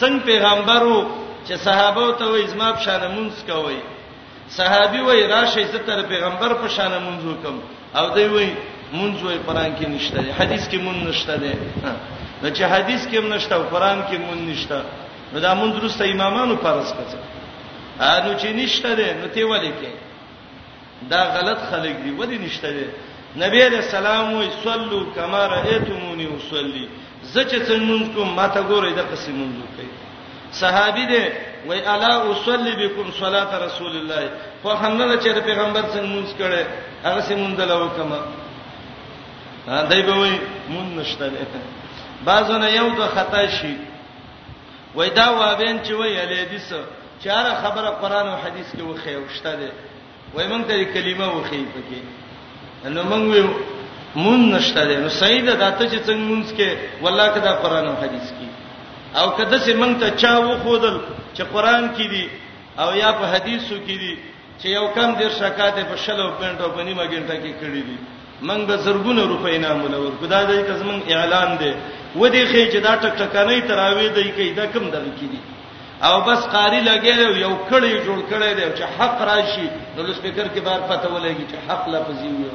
څنګه پیغمبرو چې صحابه ته وې زما په شان مونږ کوي صحابي وې راشه زه تر پیغمبر په شان مونږ وکم او دوی وې مونږ وې قران کې نشته حدیث کې مونږ نشته ده نو چې حدیث کې مونږ نشته او قران کې مونږ نشته نو دا مونږ درسته امامانو فرض کړه انو چې نشته ده نو ته ولې کې دا غلط خلک دي ودی نشته دي نبی علیہ السلام وی صلو کما رایتمونی وصلی زچې څنګه مونږ کوم ماته ګورې د قسم مونږ کوي صحابي دې وای الا اصلي بكم صلاه رسول الله خو همغه چې د پیغمبر څنګه مونږ کړي هغه سي مونږ دلو کما دای به وای مونږ نشته بعضونه یو د خطا شي وای دا وابین چې وای الیدیس چې هر خبره قران او حدیث کې وخی او شته ده وای مونږ ته کلمه وخی پکې نو مونږ ویو مون نشته ده نو صحیح ده دا ته چې څنګه مونږ کې والله کدا قران او حدیث کې او کده چې مونږ ته چا وخودل چې قران کې دي او یا په حدیثو کې دي چې یو کم دیر شکایت په شلو پنټو په نیمه ګنټه کې کړی دی من به زرګونه روپۍ نه مولور خدا دې ته زمون اعلان دی و دې خې چې دا ټک ټکانې تراوي دی کې دا کم دغه کې دي او بس قاری لګي یو کړي جوړ کړي دی چې حق راشي نو سپیکر کې بار پته ولګي چې حق لفظي وي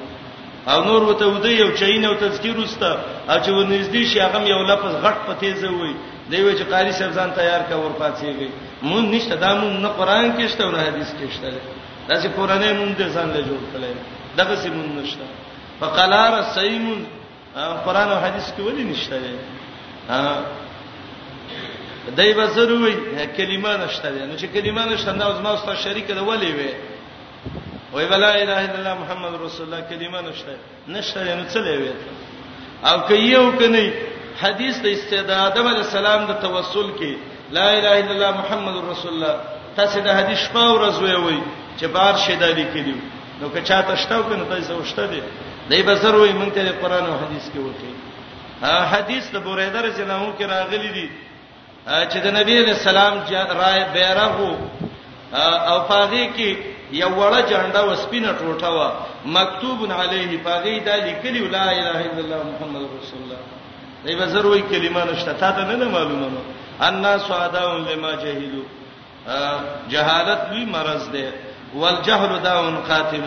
او نور وته ودی یو چین او تذکیر وستا چې ونږدې شي هغه یو لفظ غټ پته زوي دی وی چې قاری صاحب ځان تیار کا ور پاتېږي مون نشته دا مون نه قران کې شته او نه حدیث کې شته دا چې قران یې مون دې ځان له جوړ کړي دغه سي مون نشته فقلار سیم قران او حدیث کې ولې نشته ها دای بزر وی کلمه نشته نو چې کلمه نشته نو زما استاد شریک ده ولې وی وی ولا اله الا الله محمد رسول الله کلمه نشته نشته نو څه لوي او که یو کني حدیث د استعداد آدم علی السلام د توسل کې لا اله الا الله محمد رسول الله تاسو د حدیث په ورځ وی وی چې بار شې د لیکلو نو که چاته شتاو کنه تاسو وشته دي دای بسر وی مونږ ته قرآن او حدیث کې وکی حدیث د بوریده رسول الله کې راغلي دي چې د نبی له سلام رائے بیرغ او پاغي کې یو وړه جنډه وسپینه ټوټه و مکتوب علیه پاغي دا لیکلی لا اله الا الله محمد رسول الله دای به زروي کلمه نشته تا ته نه معلومه نو الناس عداون لما جهلوا جهالت وی مرض دی والجهل داء قاتل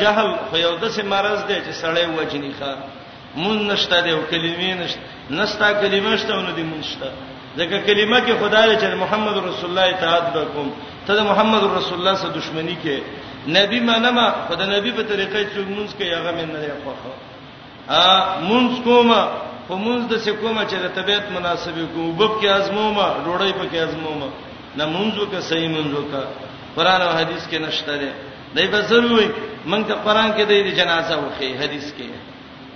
جهل خو یو د سه مرض دی چې سړی وجنی ښا مون نشته دی او کلمې نشته نستا کلمې شته نو دی مون شته ځکه کلمه کې خدای چې محمد رسول الله اطاعت وکوم ته د محمد رسول الله سره دښمنی کې نبی منما خدای نبی په طریقې څوک مونږ کې هغه من نه دی خوخه ا مونږ کومه خو مونږ د څه کومه چې د طبيعت مناسب کو وبب کې ازمومه ډوړی په کې ازمومه نه مونږ وک صحیح مونږ وک قران او حديث کې نشته ده دای په ضروري مونږ ته قران کې د جنازه وخی حديث کې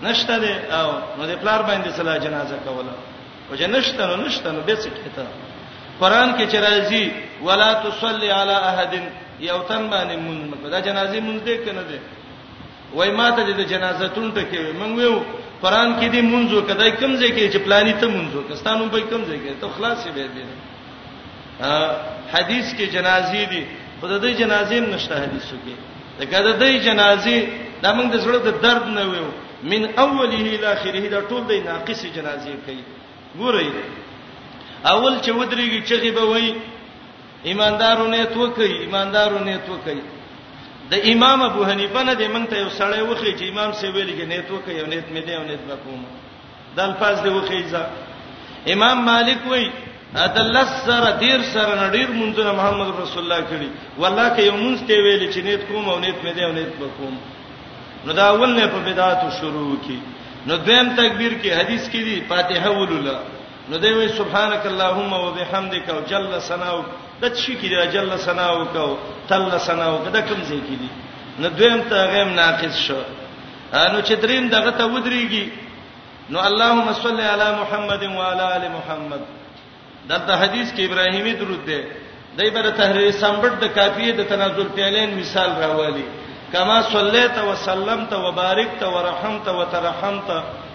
نشته ده او نو د پلار باندې صلاح جنازه کوله او چې نشته نو نشته نو به څه کېته قران کې چې راځي ولا تصلي على احد یو تن باندې مونږ دا جنازي مونږ دې کنه ده وای ماته د جنازه تون ټکې وي مونږ ویو قران کې دې مونږ کدای کم ځای کې چې پلاني ته مونږ کستانو په کم ځای کې ته خلاصې به دې حدیث کې جنازې دي په دې جنازې هم نشته حدیثو کې دا کده دې جنازې دا مونږ د زړه د درد نه ویو من اوله الى اخره دا ټول د ناقص جنازې کوي ګورئ اول چې ودرېږي چې به وای ایماندارو نیت وکي ایماندارو نیت وکي د امام ابو حنیفه نه د مونږ ته یو سړی وخی چې امام سی ویل چې نیت وکي او نیت مې دی او نیت وکوم د الفاظ دی وخی ځا امام مالک وای ادلس سره دیر سره نډیر مونږه محمد رسول الله کړي والله که یو مونږ ته ویل چې نیت کوم او نیت مې دی او نیت وکوم نو دا اول نه په بدعات شروع کی نو دویم تکبیر کې حدیث کې دی فاتحه ولولا نو دی وی سبحانك اللهم وبحمدك او جل ثناو د چی کی دی جل ثناو کو تل ثناو کدا کوم ځای کی دی نو دویم ته غیم ناقص شو نو چې دریم دغه ته ودرېږي نو اللهم صل علی محمد و علی ال محمد دغه حدیث کې ابراهیمی درود دی دای بر تحریر سمبټ د کافیه د تنازل پیلین مثال راوالي کما صلیت و سلمت و بارکت و رحمت و ترحمت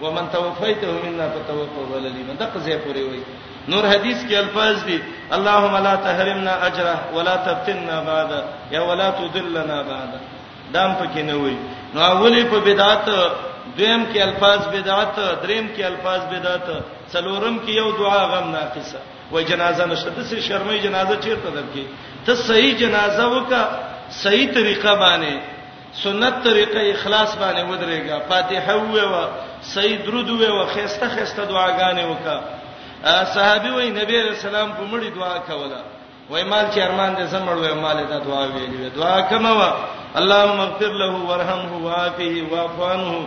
ومن توفیته منا فتوفه وللی من دغه ځای پورې وای نور حدیث کې الفاظ دي اللهم لا تحرمنا اجره ولا تفتنا بعد یا ولا تذلنا بعد دام پکې نه وای نو اولی په بدعت دویم کې الفاظ بدعت دریم کې الفاظ بدعت څلورم کې یو دعا غم ناقصه وای جنازه نشته د سې شرمې جنازه چیرته درکې ته صحیح جنازه وکا صحیح طریقه باندې سنت طریقه اخلاص باندې ودرېګا فاتحه وویوا صحیح درود وویوا خسته خسته دعاګانې وکا صحابي وای نبی رسول الله په مړي دعا کوله وای مال چې ارمان دې زمړ وای مال ته دعا ویلې دعا کومه اللهم اغفر له وارحمه وعافه واعف عنه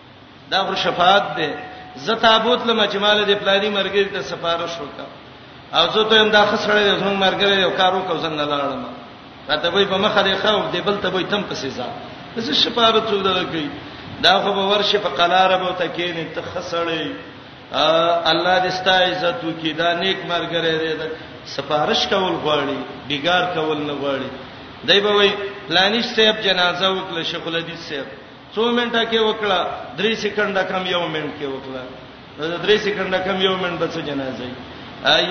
دا خو شفاعت ده زه تابوت لمه چې مال دې پلاني مرګري ته سفارش وکړه او زه ته هم دا خسړې زموږ مرګري یو کار وکړ زنه نه لاړم راته وای په مخه دې خو دې بل ته وای تم پسې ځه زه شفاعت وکړم کوي دا خو به ورشه په قلاره به تکینې ته خسړې الله دې ستا عزت وکي دا نیک مرګري دې دا سفارش کول غواړي بیګار کول نه غواړي دای به وای پلانیش صاحب جنازه وکړه شیخ الحدیث صاحب څو منټه کې وکړه 3 سکند کم یو منټ کې وکړه 3 سکند کم یو منټ بچو جنازه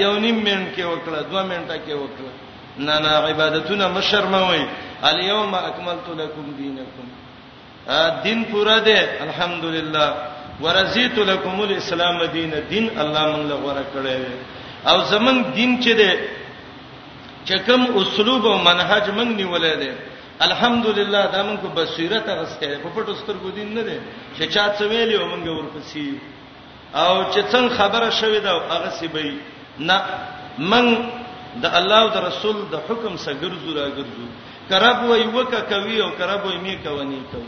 یو نیم منټ کې وکړه 2 منټه کې وکړه نه نه عبادتونه مشرموي الیوم اکملت لکم دینکم دین پورا دی الحمدلله ورزیت لکم الاسلام دین دین الله مونږ له غوړه کړی او زمنګ دین چې دی چې کوم اسلوب او منهج مونږ نیولې دی الحمدلله دا موږ په بصیرت غسته په پټو سترګو دین نه دی چې چا څه ویلی او موږ ورپسې او چې څنګه خبره شوې ده هغه سی به نه من د الله او د رسول د حکم سره ګرځو را ګرځو کرب وای وکه کوي او کرب وای می کوي کو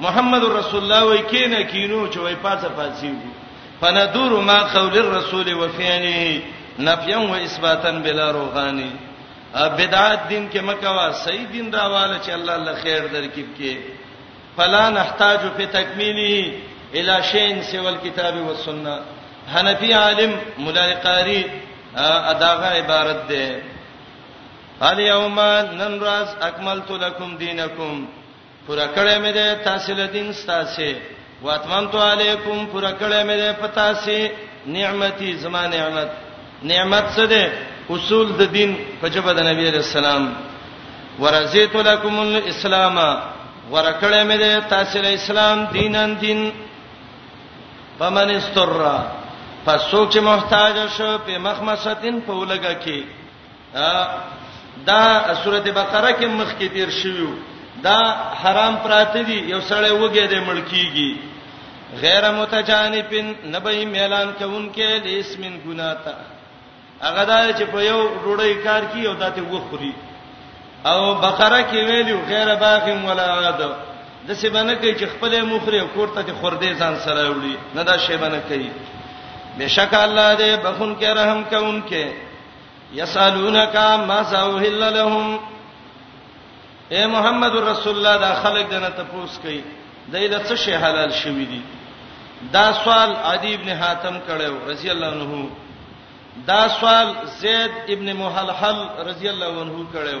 محمد رسول الله وای کینه کینو چې وای پاسه پاسي فندور ما قول الرسول وفعله نفيا واثباتا بلا روغاني بدعت دین کې مکوا صحیح دین راواله چې الله الله خیر درکې کې فلا نحتاج فی تکمیله الی شین سوى الكتاب والسنه حنفی عالم مولا قاری اداغه عبارت ده الیوم نن راز اکملت لکم دینکم پورا کړه مې ده تاسو له دین ستاسو واتمنت علیکم پورا کړه مې ده پتا سي نعمتي زما نعمت نعمت څه ده اصول د دین په جبه د نبی رسول الله ورزیت لکم الاسلام ورکړه مې ده تاسو له اسلام دینن دین پمن استر پس څوک چې محتاج شو په مخمساتین په ولګه کې دا سورته بقره کې مخ کې تیر شویو دا حرام پراته دي یو سړی وګه دې ملکیږي غیر متجانبن نبی میلان کوونکې لیسمن ګناتا هغه دا چې په یو ډوړی کار کې یو دته وخوري او بقره کې ویلو غیر باغم ولا عاد د څه باندې کوي چې خپل مخره کوړه ته خوردې ځان سره وړي نه دا شی باندې کوي بشک الله دې بخون کې رحم کوونکې یسالونک ما سوهل لهم اے محمد رسول الله دا خلک دنه تپوس کوي دایله څه شی حلال شوی دی دا سوال عدی ابن حاتم کړو رضی الله عنه دا سوال زید ابن محلحل رضی الله عنه کړو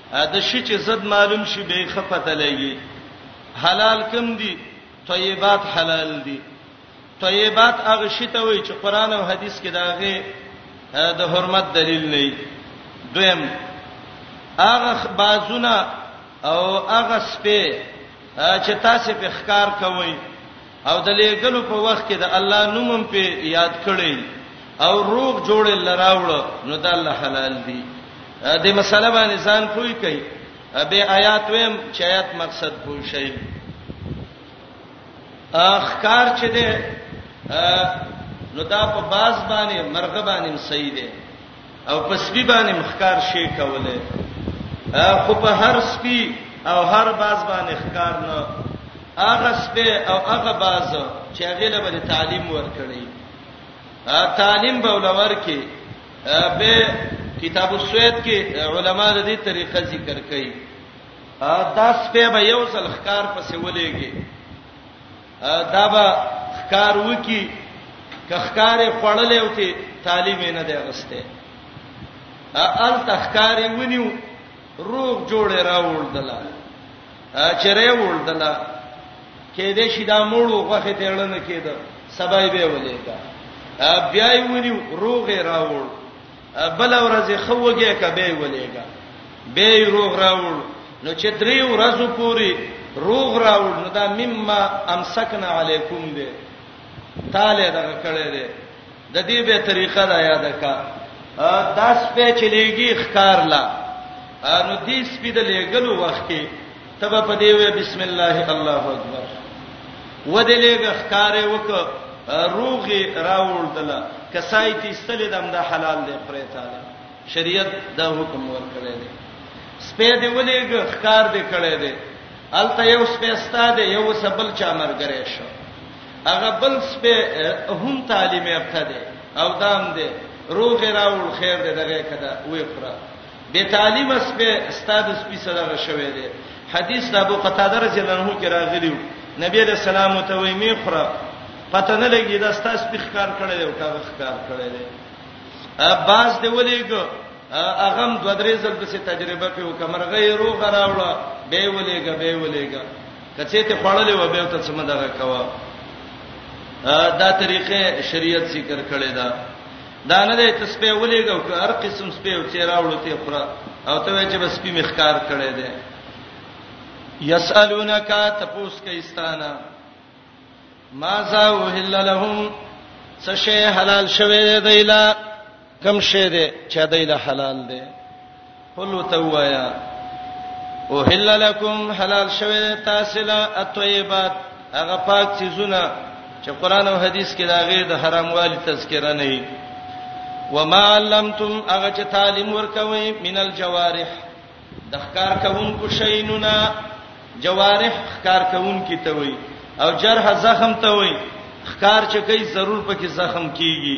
د شي چې زد معلوم شي به ښه پته لګي حلال کم دي طیبات حلال دي طیبات هغه شی ته وایي چې قران او حدیث کې داغه د حرمت دلیل نه وي دویم هغه بازونه او هغه سپه چې تاسو په ښکار کوئ او د لېګلو په وخت کې د الله نوم هم په یاد کړی او روغ جوړ لراوړ نو د الله حلال دی د مسله باندې ځان پوي کوي به آیات ویم چې آیات مقصد پوي شي اخکار چې ده نو دا په باز باندې مرغ باندې صحیح ده او په سپی باندې مخکار شي کوله خو په هر سپی او هر باز باندې ښکار نه هغه سپی او هغه باز چې هغه له باندې تعلیم ورکړي تعلیم به ولور کې به کتاب السوید کې علما د دې طریقه ذکر کوي دا سپی به یو ځل ښکار پسې ولېږي دا به ښکار وکي که ښکار خړلې وته تعلیم نه دی غسته ال تخکار ونیو روغ جوړ راوړ دلا چرې وړ دلا کې دې شي دا موړو غوخه ته اړنه کېده سبای به ولې کا بیا یې ونیو روغ راوړ بل ورځ خوږه کبه ولېګا به روغ راوړ نو چې درې ورځې پوری روغ راوړ نو دا مما امسکنا علیکم دې تاله دا کړه دې د دې به طریقه دا یاد کا دا سپېچلېږي ښکار لا نو دې سپې د لېګلو وخت کې تبه په دې وې بسم الله الله اکبر ودلېګه ښکارې وک روغي راوړدله کسای تی ستل دم د حلال دی پرې تعالی شریعت دا حکم ورکړی دی سپې دې ولېګه ښکار دې کړی دی الته یو سپې ستاد یو سبل چا مرګره شو هغه بل سپې هم تعلیم یافته دی او دام دی روغ راول خیر دې دغه کده وې خره به تعلیم سپه استاد سپی سره شوی دی حدیث د ابو قتاده رضی الله عنه کې راغلی نبی علیہ السلام ته وی می خره پته نه لګی دا استاد سپی ښکار کړی دی او کاغه ښکار کړی دی اباس دی ولېګو اغم دو درې ځل پسې تجربه په وکمرغه یې روغ راوړه به ولېګا به ولېګا کچې ته خړلې و به ته څه مدغه کوا دا طریقې شریعت ذکر کړې ده دا نه دی ته سپې ولېګو که هر قسم سپې او چې راوړو ته خورا او ته چې بس پی مخکار کړي دي یسالونک تپوس کیستانا ما ذا وهل لهم څه شی حلال شوه دی لا کم شی دی چې دی له حلال دی قل وتوایا او حل لكم حلال شوه تاسو له الطيبات هغه پاک چیزونه چې قران او حديث کې داغه د حرام والی تذکرہ نه وي وما علمتم هغه چې تعلیم ورکوي من الجوارح د ښکار کوونکو شینونه جوارح ښکار کوونکي ته وي او جرح زخم ته وي ښکار چې کوي ضرور پکې زخم کیږي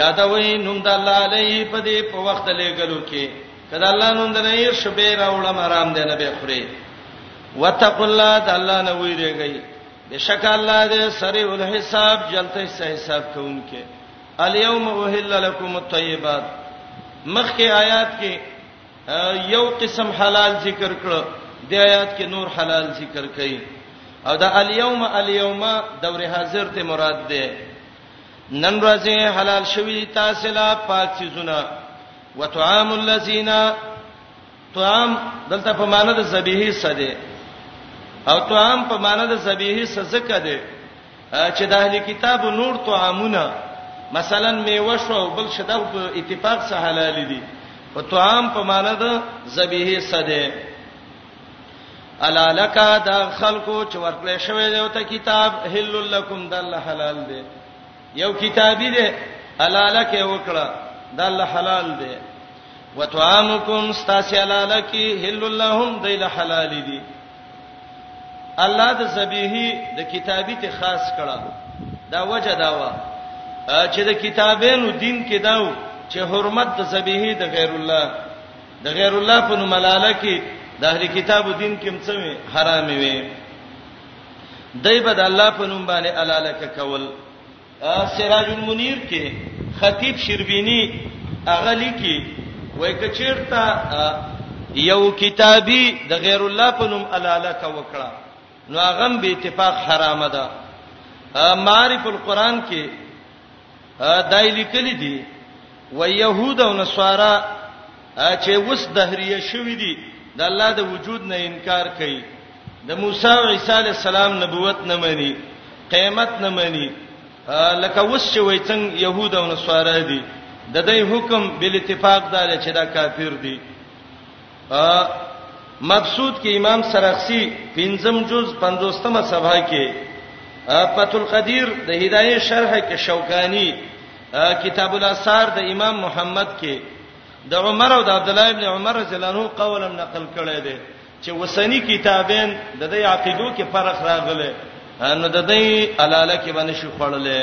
یادوي نوم د الله علیه په دې په وخت لګلو کې کله الله نوم درنه یې شبې راوړم آرام دی نه به خوري وتقوا الله د الله نه ویریږي بشک الله دې سریع الحساب جلته سه حساب کوونکې الیوم اوهل لکم الطیبات مخکې آیات کې یو قسم حلال ذکر کړو د آیات کې نور حلال ذکر کړي او دا الیوم الیوم دور حاضر ته مراد ده نن ورځې حلال شوی دي تاسو لا پاک چیزونه وطعام الذین طعام دلته په معنی د ذبیحه سده او طعام په معنی د ذبیحه سزکه ده چې د اهلی کتاب نور طعامونه مثلا میوه شو بل شدا په اتفاق سره حلال دي او طعام په معنی د ذبیحه سده الا لک دا خلقو چې ورکړې شوی دی او ته کتاب حل لکم د الله حلال دی یو کتابی دی الا لک وکړه د الله حلال دی وتعامکم استاسی الا لک حل لهم دی له حلال دی الله د زبیحی د کتابی ته خاص کړه دا وجه دا و چې د کتابینو دین کې داو چې حرمت د زبیحی د غیر الله د غیر الله په نوم ملاله کې د اهل کتابو دین کې څه وي حرام وي دای بد الله په نوم باندې الاله کول سراج المنیر کې خطیب شربینی اغلی کې وای کچیرتا یو کتابی د غیر الله په نوم الاله کا وکړه نو هغه به اتفاق حرام ده معرف القرآن کې دای لیکلی دی و يهود او نصارا چې وس دهریه شوې دي د الله د وجود نه انکار کوي د موسی او عیسی علی السلام نبوت نه مانی قیامت نه مانی لکه وس چې وای څنګه يهود او نصارا دي د دې حکم بل اتفاق دار چې دا کافر دي مبسوط کې امام سرخسی پنځم جز 50مه صفحه کې فتح القدیر د هدايه شرح کې شوکانی کتاب الاثار د امام محمد کې د عمر او د عبد الله ابن عمر رضی الله عنه قولا نقل کړی دی چې وسنی کتابین د دې عقیدو کې فرق راغله نو د دې علاله کې باندې شو خړلې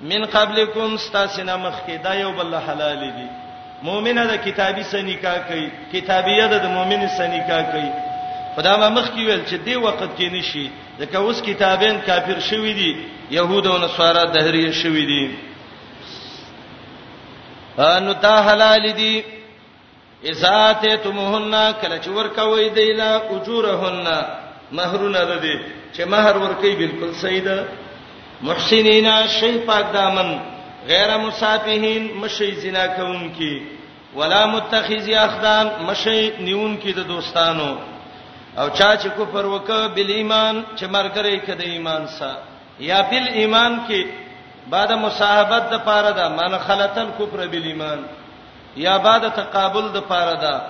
من قبلکم استاسنا مخکې دا یو بل حلال دي مؤمنه د کتابي سنیکا کوي کتابیه د مؤمنه سنیکا کوي خدا ما مخکې ویل چې دی وخت کې نشي ځکه اوس کتابین کافر شوی دي يهود او نصارا دهریه شوی دي نو دا حلال دي اذا تتمهن کله چې ورکوي دیلا اجورهن مہرونه ده دي چې مہر ورکي بالکل صحیح ده محسنینا شی پاک دامن غیر مصافحین مشی زنا کوونکی ولا متخذی اخدان مشی نیونکی د دوستانو او چا چې کفر وکړ بل ایمان چې مرګره کده ایمان سا یا بل ایمان کې بعد مصاحبت د پاره ده من خلتل کفر بل ایمان یا بعد تقابل د پاره ده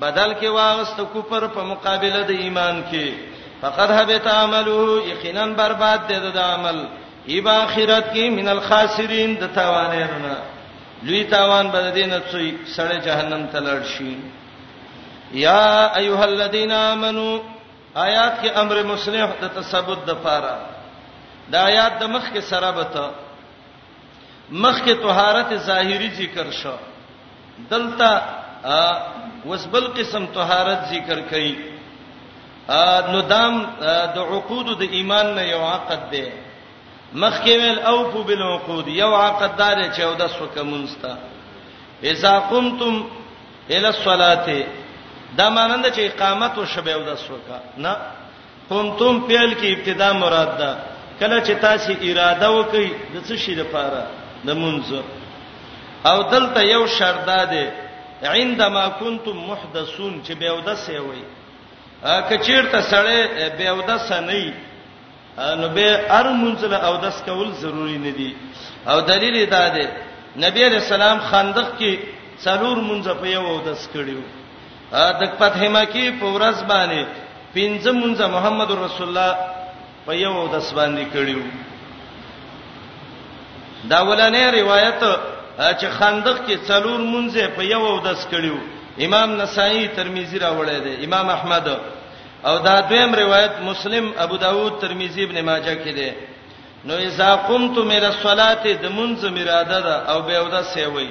بدل کې واغست کوپر په مقابله د ایمان کې فقد هبت عمله یقینا برباد دی د عمل ایب اخرت کې من الخاسرین د تاوانانو لوی تاوان بد دینه څوی سړی جهنم ته لړ شي یا ایها الذین آمنو آیات کې امر مصلح د تثبت د پاره دا آیات د مخ کې سره بته مخکې طهارت ظاهری ذکر شو دلته وسبل قسم طهارت ذکر کړي نو دام د عقود د ایمان نه یو عقد دی مخکې ویل اوفو بالعقود یو عقد دار 14 وکمنستا اذا قمتم الى الصلاه دا مانند چې اقامت او شبه او د سوکا نه کنتم فعل کې ابتدا مراد ده کله چې تاسو اراده وکړي د څه شي لپاره د منځ او دلته یو شرط ده عندما کنتم محدثون چې به ودسه وي کچیرته سړی به ودسه نه نو به ار منځله او داس کول ضروری نه دی او دلیل دا دی نبی رسول الله خندق کې څلور منځ په یو او داس کړیو د فتح مکی په ورځ باندې پنځه مونږ محمد رسول الله په یو د سباندې کړیو دا ولنې روایت چې خندق کې څلور مونږ په یو د اس کړیو امام نسائی ترمذی راوړی دی امام احمد او دا دویم روایت مسلم ابو داود ترمذی ابن ماجه کې دی نو اذا قمتم الى الصلاه د منځ مراده ده او به ودا سیوي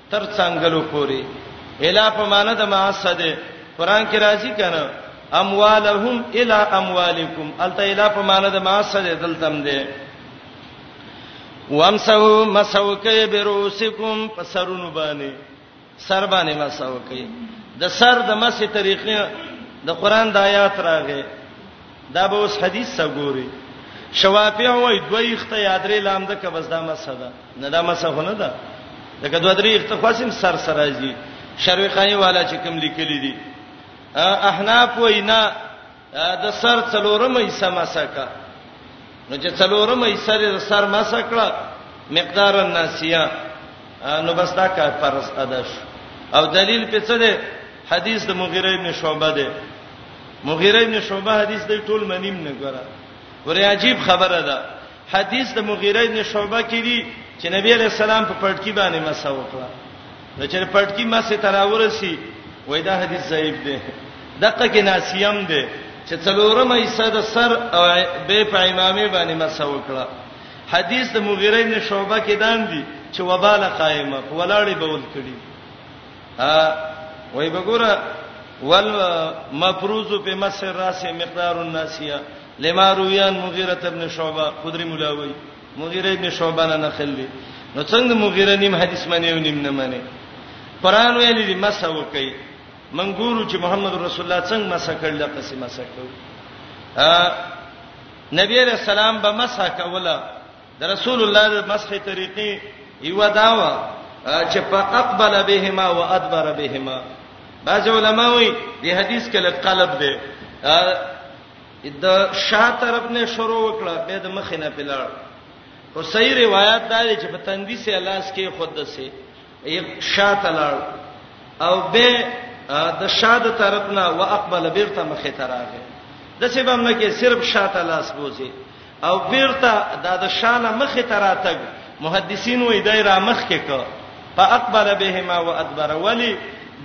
تر څنګلو پورې الا په معنی د معصه ده قران کې راځي کنه اموالهم الا اموالکم الته الا په معنی د معصه ده دلتم ده وامسحو مسوکه بروسکم پسرونو باندې سر باندې مسوکه د سر د مسې طریقې د قران د آیات راغې دا به اوس حدیث سګوري شوافی وای دوی اخته یادرې لام ده که بس دا مسه ده نه دا مسخ نه ده لکه دوه درې ارتفاسم سر سر راځي شروقای والا چې کوم لیکلي دي احناف وینا د سر څلورمه حصہ مسکا نو چې څلورمه حصہ د سر مسکړه مقدار الناسیه نو بس دا کار فرض ادا شو او دلیل په څه ده حدیث د مغیره ابن شعبه ده مغیره ابن شعبه حدیث د ټول منیم نه ګره ورې عجیب خبره ده حدیث د مغیره ابن شعبه کې دی چې نبی علیہ السلام په پټکی باندې مسا وکړه نو چې پټکی مسه تراورسي وای دا حدیث ضعیف دی دغه کې ناسیم دی چې څلورمه ایسه د سر او به په امامه باندې مسا وکړه حدیث د مغیره ابن شعبه کې دان دی چې وبال قائمه ولاړې بول کړي ا وای بګوره ول مفروض په مسر راسه مقدار الناسیه لما رویان مغیره ابن شعبہ خدری مولا وای مغیره ابن شعبہ نه نقل دی نو څنګه مغیره نیم حدیث معنی او نیم نه معنی قران ویل دي مسه وکي منګورو چې محمد رسول الله څنګه مسه کړل پسې مسه کړو نبی علیہ السلام به مسه کوله د رسول الله د مسخې طریقې یو داوا چې فاقبل بهما وادبر بهما بعض علماوی د حدیث کې لقلب دی د شا طرف نه شروع وکړه به د مخ نه پلاړ خو صحیح روایت دا دی چې په تندې سه لاس کې خود سه یې شا تلاړ او به د شا د طرف نه واقبل بیرته مخ ته راغی د څه بم نه کې صرف شا تلاس بوزي او بیرته د د شا نه مخ ته راتګ محدثین وې دای را مخ کې کو فاقبل بهما وادبر ولی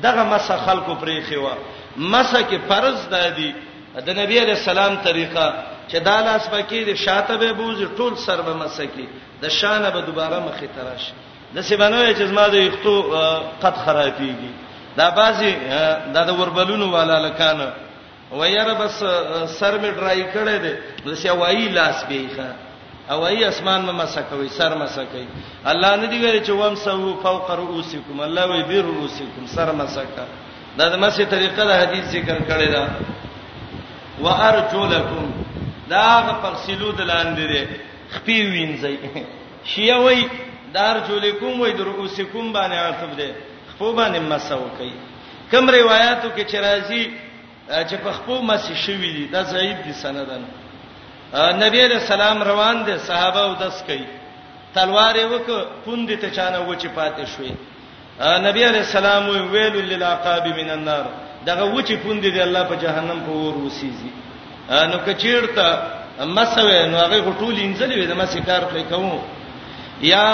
دغه مسخ خلکو پرې خو مسه کې فرض دادی د نبی علی السلام طریقه چې دا لاس پکې د شاته به بوزي ټول سر به مسکی د شانه به دوباره مخې تراش د سیبانوي چې زما د یختو قد خرابېږي دا بازي دا د وربلونو والا لکانه ويره بس سر می ډرای کړي دي د سیوایي لاس بیخه او ای اسمان مې مسکوي سر مسکوي الله نه دی ویل چې وام سو فوق رؤسکم الله وی بیر رؤسکم سر مسکا دا د مسې طریقه د حدیث ذکر کړی دا وارجلکم دا غفصلو د لاندې دی خپې وینځي شیا وای دار جلکم وای در اوسکم باندې عاطف دی خپو باندې مسو کوي کوم روایتو کې چې راځي چې په خپو مس شوی دي دا ضعیف دي سندن نبی علیہ السلام روان دي صحابه او دس کوي تلوار یې وک پوند ته چانه و چې پاتې شوې نبی علیہ السلام ویل للعقاب من النار دغه وچی پوند دی الله په جهنم په ور وسیږي نو کچیرته مسوي نو هغه غټول انځلې وي د مسې کار کوي کوم یا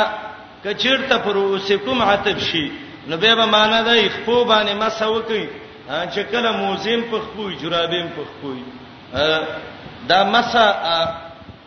کچیرته پر اوسکم عتب شي نو به به معنا ده خپو باندې مسو کوي چې کله موزیم په خپو جرابیم په خپو دا مسا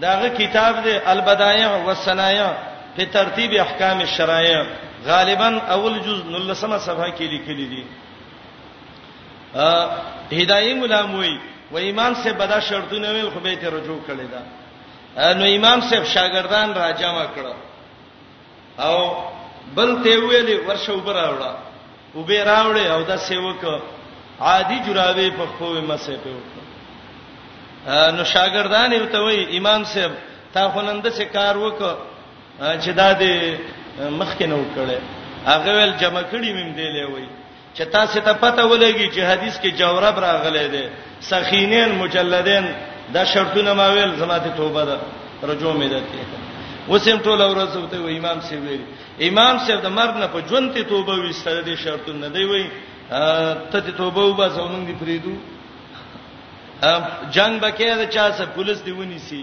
داغه کتاب دی البدایع والصنایع په ترتیب احکام الشرایع غالبا اول جز نلسمه صفحه کې لیکلي دي هدايه مولا موي و امام سے بدا شرطونه ویل خو به ته رجوع کړی دا نو امام صاحب شاګردان راجمع کړه او بل ته ویلې ورشه وبراوړه او به راوړې او دا سیوک عادي جرابې په خپل مسه په وکړه نو شاګردان یې ته وای امام صاحب تا خونند څه کار وک چې دا دې مخکې نه وکړې هغه ول جمع کړي مم دی لې وای چې تاسو ته پته ولګي چې حدیث کې جورب راغلی دی سخینین مجلدین دا شرطونه ما ویل زماته توبه ده رجو مې ده وسیم ټول ورځ ته و امام سی ویل امام سی د مرګ نه په ژوند ته توبه وستره دي شرطونه نه دی وای ته ته توبه وبا زمونږ دی فریدو جنگ بکې دا چا سره پولیس دی ونی سی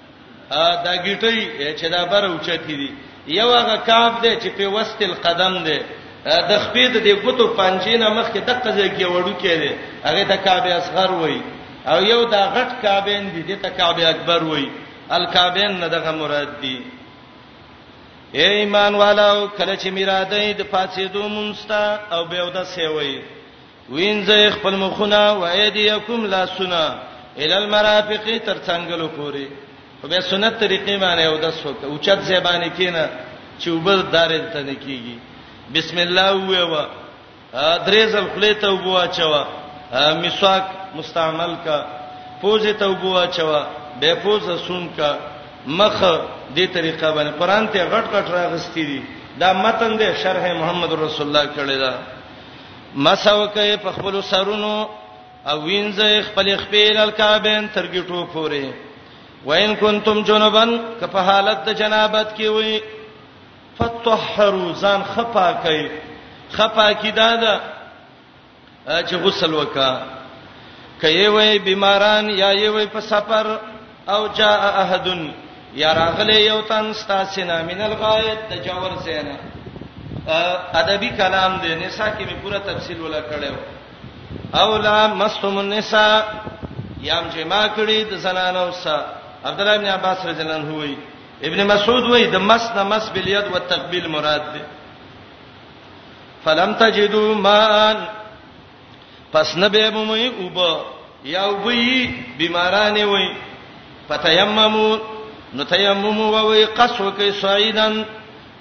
دا ګټي چې دا بر اوچتي دي یو هغه کاف دی چې په وسط القدم دی د خپې د دې ګوتو پنځه نه مخ کې دقه ځای کې وړو کې دی هغه د کعبه اصغر وای او یو دا غټ کعبین دی د کعبه اکبر وای الکعبین نه دغه مراد دی اے ایمان والو کله چې میراده د پاتې دوه مونستا او به ودا سیوي وینځئ خپل مخونه و ایدیکم لاسونه ال المرافق تر څنګلو پوري خو به سنت طریقې باندې او د سوک او چت زبانه کینه چې وبد دارل ته نه کیږي بسم الله ویوا درې ځل خلې ته وبو اچوا مسواک مستعمل کا پوزې ته وبو اچوا به پوزه سون کا مخ دې طریقه باندې قران ته غټ غټ راغستې دي دا متن دې شرح محمد رسول الله کړی دا مسو کوي په خپل سرونو او وینځي خپل خپل الکابین تر ګټو پوري وین کنتم جنبن که په حالت د جنابت کې وي فتطهروا ځان خپا کوي خپا کی دادا چې غسل وکا کوي وي بیماران یا یې وي په سفر او جاء احد یا راغله یو تن ستاسو نه من الغایت د جوور زینا ادبی کلام دی نساء کې می پورا تفصیل ولا کړو او لا مستم النساء یام چې ما کړی د زنانو سره عبد الله بن عباس رضی الله عنه وی ابن مسعود وی د مس نه مس بالیاد او تقبیل مراد دی فلم تجدوا ماء پس نه به مومي او به یا او به یي بیمارانه وي فتیممو نو تیمم ووي قصو کې سعیدن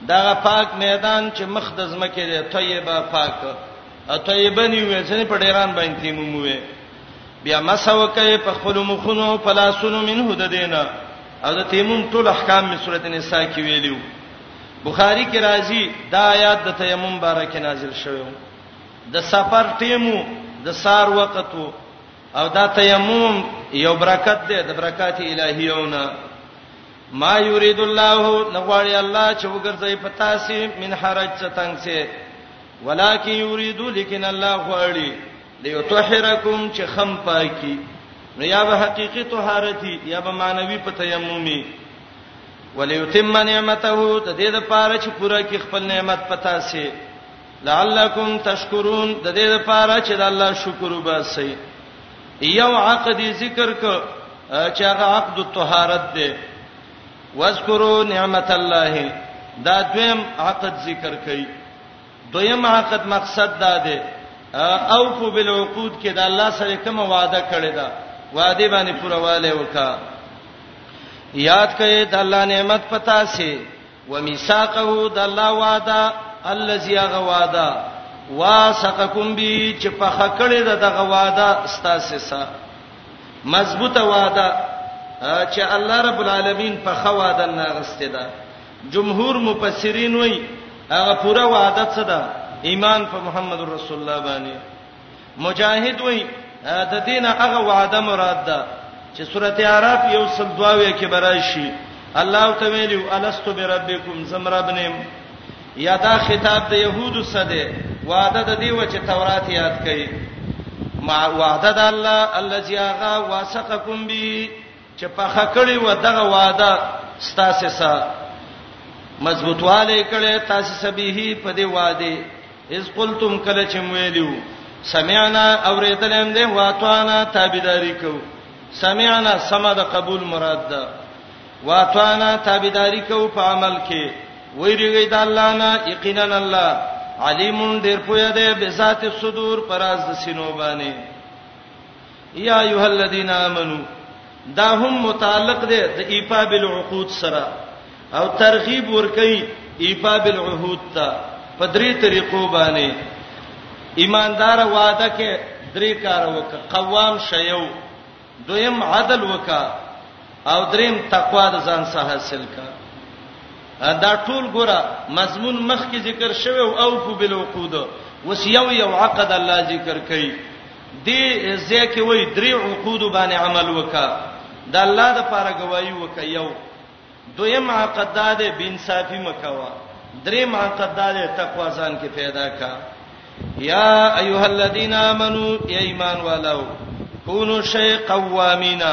دا پاک میدان چې مخ د زمکه دی طیبه پاک او طیبه نیو چې په ډیران باندې تیمم وي بیا مسو کې په خپل مخونو پلاسونو منه د دینه او د تیمم ټول احکام می سورته نساء کې ویلو بخاری کې راځي دا آیات د تیمم باره کې نازل شوی د سفر ټیمو د سار وخت وو او دا تیمم یو برکت دی د برکات الهیونه ما یرید الله نغواړي الله چې وګرځي پتا سي من حرج ستنګ سي ولکه یرید لیکن الله غواړي لیطهرکم چې خم پاکي نو یا به حقيقي طهارتي یا به مانوي په تیممي وليتم نعمته ته دې د پاره چې پوره کې خپل نعمت پتا سي لعلکم تشکرون د دې لپاره چې د الله شکر وباسئ یو عقد ذکر ک چې هغه عقد الطهارت دی واذکروا نعمت الله دا دویم عقد ذکر کړي دویم عقد مقصد دا دی او فو بالعقود کې دا الله سره کوم وعده کړی دا وعده باندې پورواله وکا یاد کړئ د الله نعمت پتا سي ومیثاقه د الله وعده الذي هغه وعده واسقکم به چې په خکړې د دغه وعده ستاسو سره مضبوطه وعده چې الله رب العالمین په خواده ناغسته ده جمهور مفسرین وایي هغه پوره وعده څه ده ایمان په محمد رسول الله باندې مجاهد وای د دینه هغه وعده مراد ده چې سورته اعراف یو سل دواوی کې برای شي الله تعالی الستو بربکم زمربنم یا دا خطاب د يهودو سده وعده د دیو چې تورات یاد کړي ما وعده د الله الذي اغا واسقکم به چې پخه کړی و دغه وعده ستاسو سره مضبوطواله کړي تاسو سبيه په دې وادي اذ قلتم کله چې ویلو سمعنا اوریدل هم دې واتوانا تابعداري کو سمعنا سما د قبول مراد ده واتوانا تابعداري کو په عمل کې ویریږي د الله نه یقینا الله علیم ډیر پوهه ده به ذات صدور پراز د سینو باندې یا ایها الذین آمنو دا هم متعلق دی د ایفا بالعقود سره او ترغیب ورکي ایفا بالعهود ته په درې طریقو باندې ایماندار وعده کې درې کار وک قوام شیو دویم عدل وک او دریم تقوا د ځان سره حاصل کا دا ټول ګره مضمون مخکې ذکر شوی او اوفو بالعقود وس یو یو عقد الله ذکر کوي دې ځای کې وایي درې عقود باندې عمل وکا د الله د پاره گواہی وکا یو دویم عقد دا ده بنصافی مکوا درې عقد دا ده تقوا ځان کې پیدا کا یا ایها الذین آمنو ای ایمان والو کونو شی قوامینا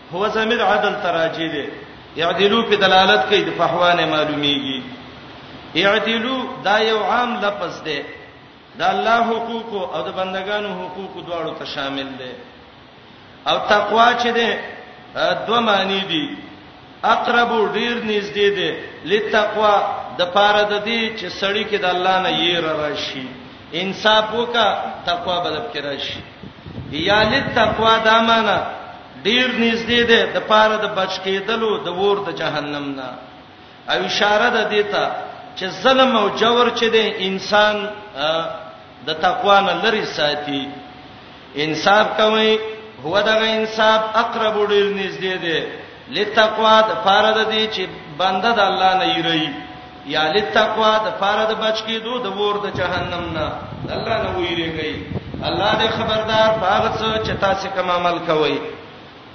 هو زمير عدل تراجي دي اعدلو په دلالت کوي د فحوانه معلوميږي اعدلو دا یو عام لفظ دی دا الله حقوق او د بندگانو حقوق دواړو ته شامل دی او تقوا چې ده دوه معنی دي اقرب ډیر نږدې ده لتقوا د پاره د دې چې سړی کې د الله نه یې راشي انصاف وکا تقوا بدب کې راشي یا لتقوا دا معنی ډیر نږدې ده د پاره د بچ کېدلو د ور د جهنم نه او اشاره ده دیتا چې ظلم او جور چې د انسان د تقوا نه لري ساتي انصاف کوي هو دغه انصاف اقرب ډیر نږدې ده لتقوا د پاره د دې چې بنده د الله نه یری یا لتقوا د پاره د بچ کېدو د ور د جهنم نه الله نه ویریږي الله دې خبردار پاغه څه چې تاسو کوم عمل کوئ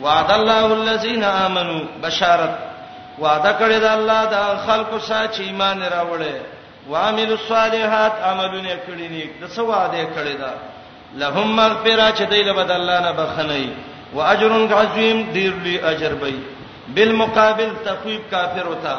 وعد الله الذين امنوا بشارت وعده کړی دا الله دا خلکو سره چې ایمان راوړي وعملوا الصالحات عملونه کړی نیک د څه وعده کړی دا لهم مغفرہ چې دې له بدل الله نه بخنی واجر عظیم ډیر لوی اجر به بالمقابل تخویب کافر وتا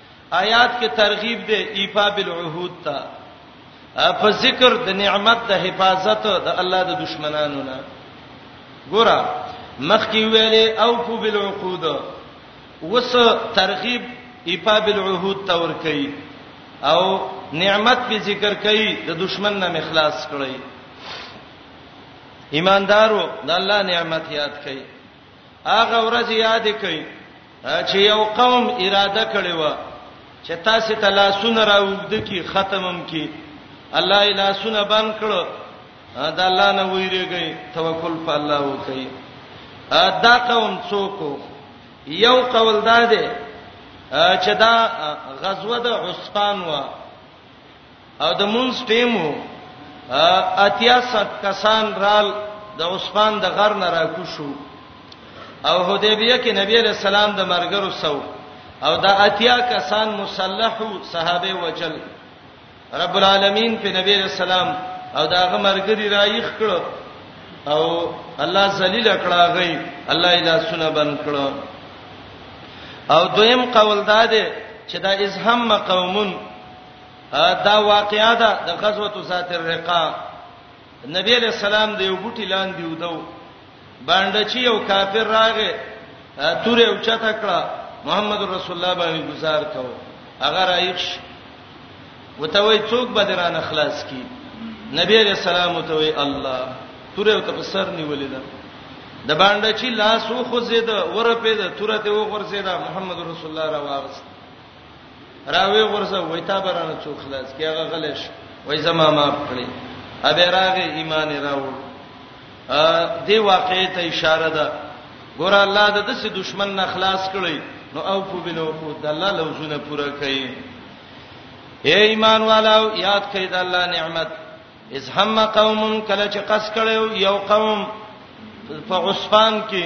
آیات کې ترغیب دی ایفا بالعهود ته په ذکر د نعمت د حفاظت د الله د دشمنانو نه ګوره مخکې ویلې او فو بالعقود وس ترغیب ایفا بالعهود تور کوي او نعمت په ذکر کوي د دشمن نه مخلاص کړي ایماندارو د الله نعمت یاد کړئ هغه ورځ یاد کړئ چې یو قوم اراده کړې و چې تاسو ته لاسونه راوګد کی ختمم کی الله یې لاسونه بند کړو دا الله نه ویریږي توکل په الله وکړي دا قوم څوک یو قول دا دی چې دا غزوه د عثمان و او د مونږ ټیم وو اتیا ست کسان رال د عثمان د غر نه راکو شو او حدیبیه کې نبی علیہ السلام د مرګرو سو او دا اتیا کسان مسلحو صحابه وجل رب العالمین په نبی علیہ السلام او داغه مرګری رایخ کړو او الله ذلیل کړه غي الله اله سونه بن کړو او دویم قول دا دی چې دا از هم قومون دا واقعا ده د غزوه ذات الرقاع نبی علیہ السلام د یو بوټی لاندې ودو باندې چې یو کافر راغې تورې او چته کړه محمد رسول الله باندې گزار کو اگر ایښ وتوي څوک بدران اخلاص کی نبی علیہ السلام وتوي الله تورې او تفسر نیولې ده د باندې چې لاس وخزید ورپې ده تورته وغورځید محمد رسول الله را واغست راوي غرزه وای تا برانه څو خلاص کې هغه غلش وای زما معاف کړي ابه راغه ایمان راوړ ا دې واقعې ته اشاره ده ګور الله د دسه دشمن نه خلاص کړي نو او په بلو کو د الله لوزونه پوره کړي اے ایمان والو یاد کړئ د الله نعمت از هم قوم کله چې قص کړو یو قوم په عصفان کې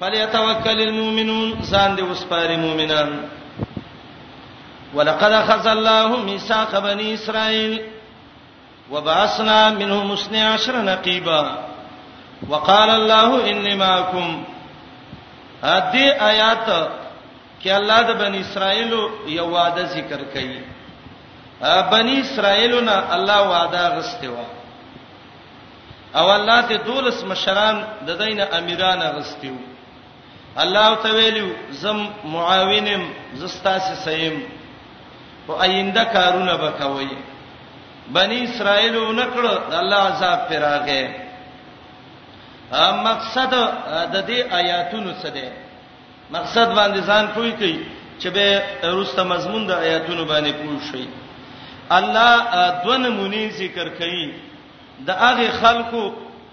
فلیتوکل المؤمنون ځان دې وسپاري مؤمنان ولقد اخذ الله ميثاق بني اسرائيل وبعثنا منهم 12 نقيبا وقال الله اني معكم هدي آیات کې الله د بنی اسرائیل یو وعده ذکر کړي بنی اسرائیلونه الله وعده غسته و او الله ته دولس مشران د دینه امیران غستیو الله ته ویلو زم معاونم زستا سي سیم او آینده کارونه وکوي بنی اسرائیل اونکړه د الله عذاب پراغه مقصد د دې آیاتونو څه دی مقصد باندې ځان کوی کوي چې به روسته مضمون د آیاتونو باندې پوه شي الله دونه مونږ ذکر کوي د هغه خلکو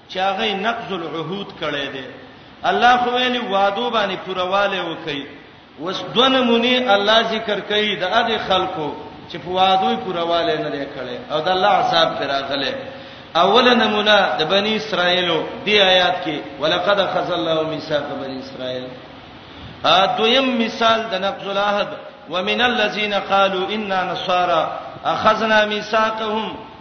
چې هغه نقض العهود کړي دي الله خو ویلي وادو باندې پرواله وکي وس دونه مونی الله ذکر کوي د هغه خلکو چې په وادو پرواله نه لري کړي او د الله عذاب پر راغله اوله نمونه د بنی اسرائیلو دی آیات کې ولقد خذ الله میثاق بنی اسرائیل ا دویم مثال د نقض العهد ومن الذين قالوا اننا نصارى اخذنا ميثاقهم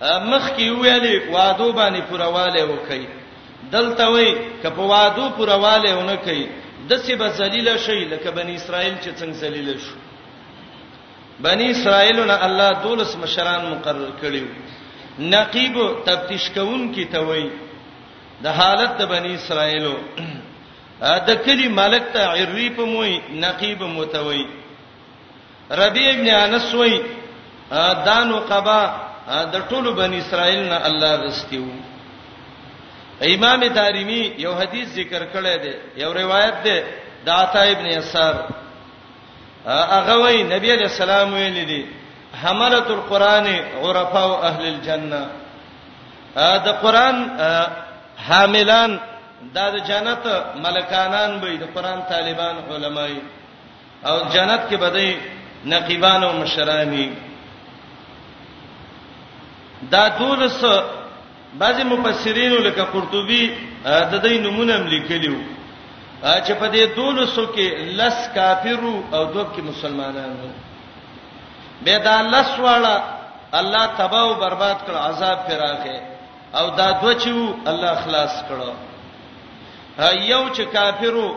مخکې ویلي وادو باندې پرواله وکي دلته وي کپ وادو پرواله ونه کوي د څه به ذلیل شي لکه بنی اسرائیل چې څنګه ذلیل شو بنی اسرائیل نه الله دولس مشران مقرر کړیو نقیب تفتیش کون کی ته وای د حالت د بنی اسرائیلو د کلی ملک ته عروی په موي نقیب متوي ربيع ابن انس وای دانو قبا د ټولو بنی اسرائیل نه الله غستیو امام دارمی یو حدیث ذکر کړی دی یو روایت دی د عطا ابن یسار هغه وای نبی علیہ السلام ویل دي حملت القرآن عرفاء اهل الجنه دا قرآن حاملان دا د جنت ملکانان به د قرآن طالبان علماي او جنت کې بدای نقیبان او مشرانی دا دولس بعضی مفسرین لکه قرطبي د دې نمونه هم لیکلیو چې په دې دولسو کې لس کافرو او دوه کې مسلمانانو به دا لس واړه الله تباہ او برباد کړ عذاب پراخه او دا دوه چې الله خلاص کړو یو چې کافرو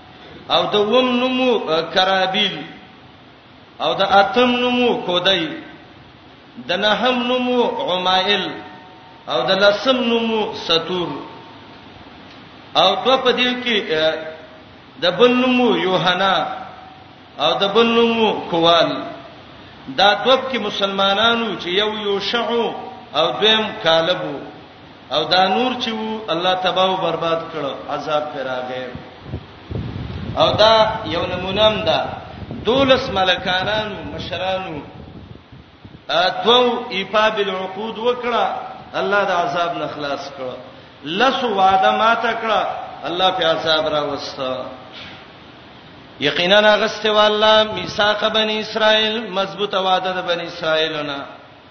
او د وم نومو کرابیل او د اتم نومو کودای د نهم نومو عمائل او د لسم نومو ستور او دو په دې کې د بل نومو یوحنا او د بل نومو کوال دا دوب کې مسلمانانو چې یو یو شعو او دویم کالبو او دا نور چې وو الله تباہ او برباد کړو عذاب پر راغې او دا یو نمونه هم ده دولس ملکانانو مشرانو اتو ایفا بالعقود وکړه الله د عذاب نه خلاص کړ لس وعده ما تکړه الله په عذاب را وسته یقینا غسته والله میثاق بنی اسرائیل مضبوطه وعده د بنی اسرائیلونه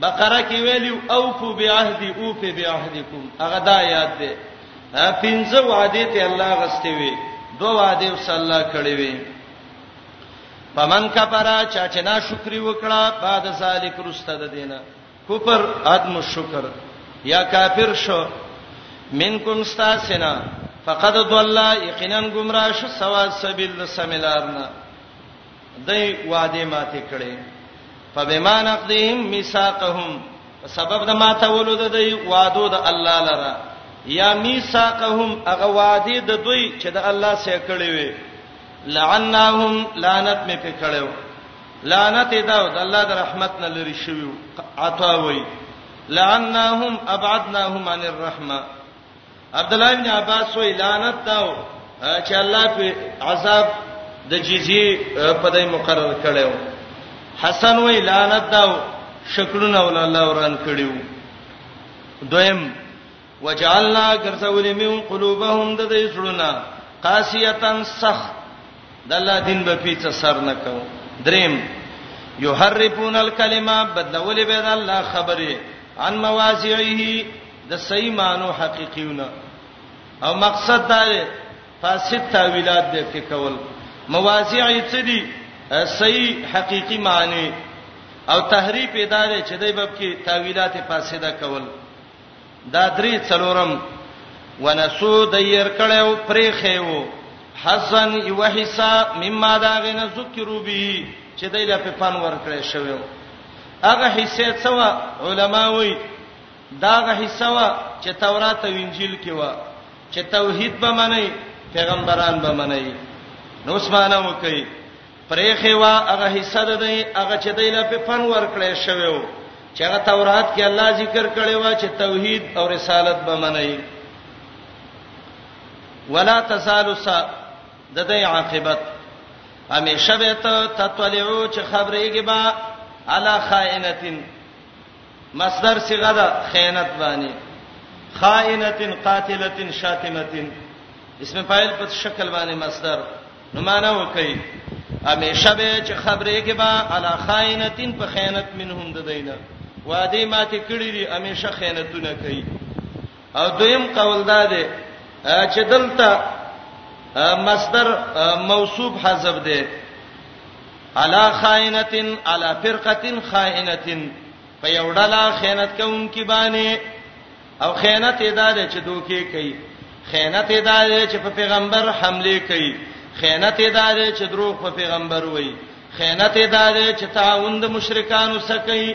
بقره کې ویلو اوفو بعهدی اوف بعهدکم هغه دا یاد ده پنځه وعده ته الله غستې وي دوه وعده وس الله کړې وي پمن کفرا چا چې نا شکر وکړه بعد ذالک رسته د دینه کفر عدم شکر یا کافر شو منکم استاسنا فقد ضل یقینا گمراه شو سوا سبیل سمیلارنا دوی وعده ماته کړې فبما نقضهم ميثاقهم سبب د ماتولو د دوی وعده د الله لره یا ميثاقهم هغه وعده د دوی چې د الله سره کړې وي لعناهم لعنت مې په کړو لعنت دا د الله د رحمت نه لري شوی عطا وای لعناهم ابعدناهم عن الرحمه عبد الله ابن عباس وی لعنت داو چې الله په عذاب د جزیه په دای مقرر کړو حسن وی لعنت داو شکلونه ول الله وران کړیو دویم وجعلنا غرسولې میو قلوبهم د دې سړونه قاسیتن سخ د الله دین به پیڅ سر نه کو دریم یحرفون الکلمه بدلولې به د الله خبره عن مواضعه د صحیح معنو حقیقیونه او مقصد دا دی فاسد تاویلات به کې کول مواضع یې څه دي صحیح حقیقی معنی او تحریف ادارې چې دای باب کې تاویلات فاسده کول دا درې څلورم ونسو د ير کړهو پرې خېو حسن یو حصہ مما دا غنه ذکرو به چې دای له په فن ور کړې شوی هغه حصے څو علما وایي دا غ حصہ وا چې تورات او انجیل کې وا چې توحید به منئ پیغمبران به منئ نو اسمانه وکي پرېخه وا هغه حصہ ده دی هغه چې دایله په فن ورکړې شوو چې هغه تورات کې الله ذکر کړي وا چې توحید او رسالت به منئ ولا تزال سا د دې عاقبت همیشه به ته تطلعو چې خبرېږي با علا خائنتین مصدر صيغه ده خیانت باندې خائنتن قاتلتن شاتمتن اسم فاعل په شکل باندې مصدر نو معنا وکي همیشه به چې خبرې کې با علا خائنتن په خیانت منهم د دینه وادي ماته کړی دي همیشه خیانتونه کوي او دویم قول دا دی چې دلته مصدر موصوف حذف دی علا خائنتن علا فرقتن خائنتن په یو ډله خیانت کوونکی باندې او خیانت ادا ده چې دوکي کوي خیانت ادا ده چې په پیغمبر حمله کوي خیانت ادا ده چې دروغ په پیغمبر وایي خیانت ادا ده چې تعاون د مشرکانو سره کوي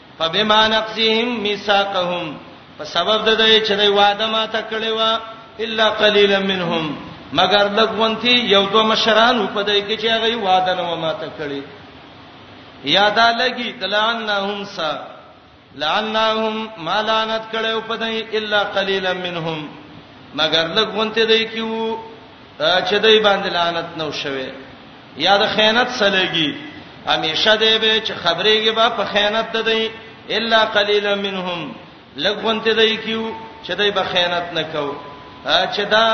فبما نقضهم ميثاقهم په سبب د دې چې دوی وعده ماته کړې و الا قليلا منهم مگر لګونتی یو دو مشران په دې کې چې هغه وعده نه ماته کړې یادا لګي دلعنهم سا لعنهم ما لعنت کړو په دې الا قليلا منهم مگر لګونتی دې کیو چې دې باندې لعنت نو شوه یا د خیانت سلګي همیشه دی به چې خبرېږي با په خیانت ده دی الا قليلا منهم لګونته دی کیو چې دی به خیانت نکاو چې دا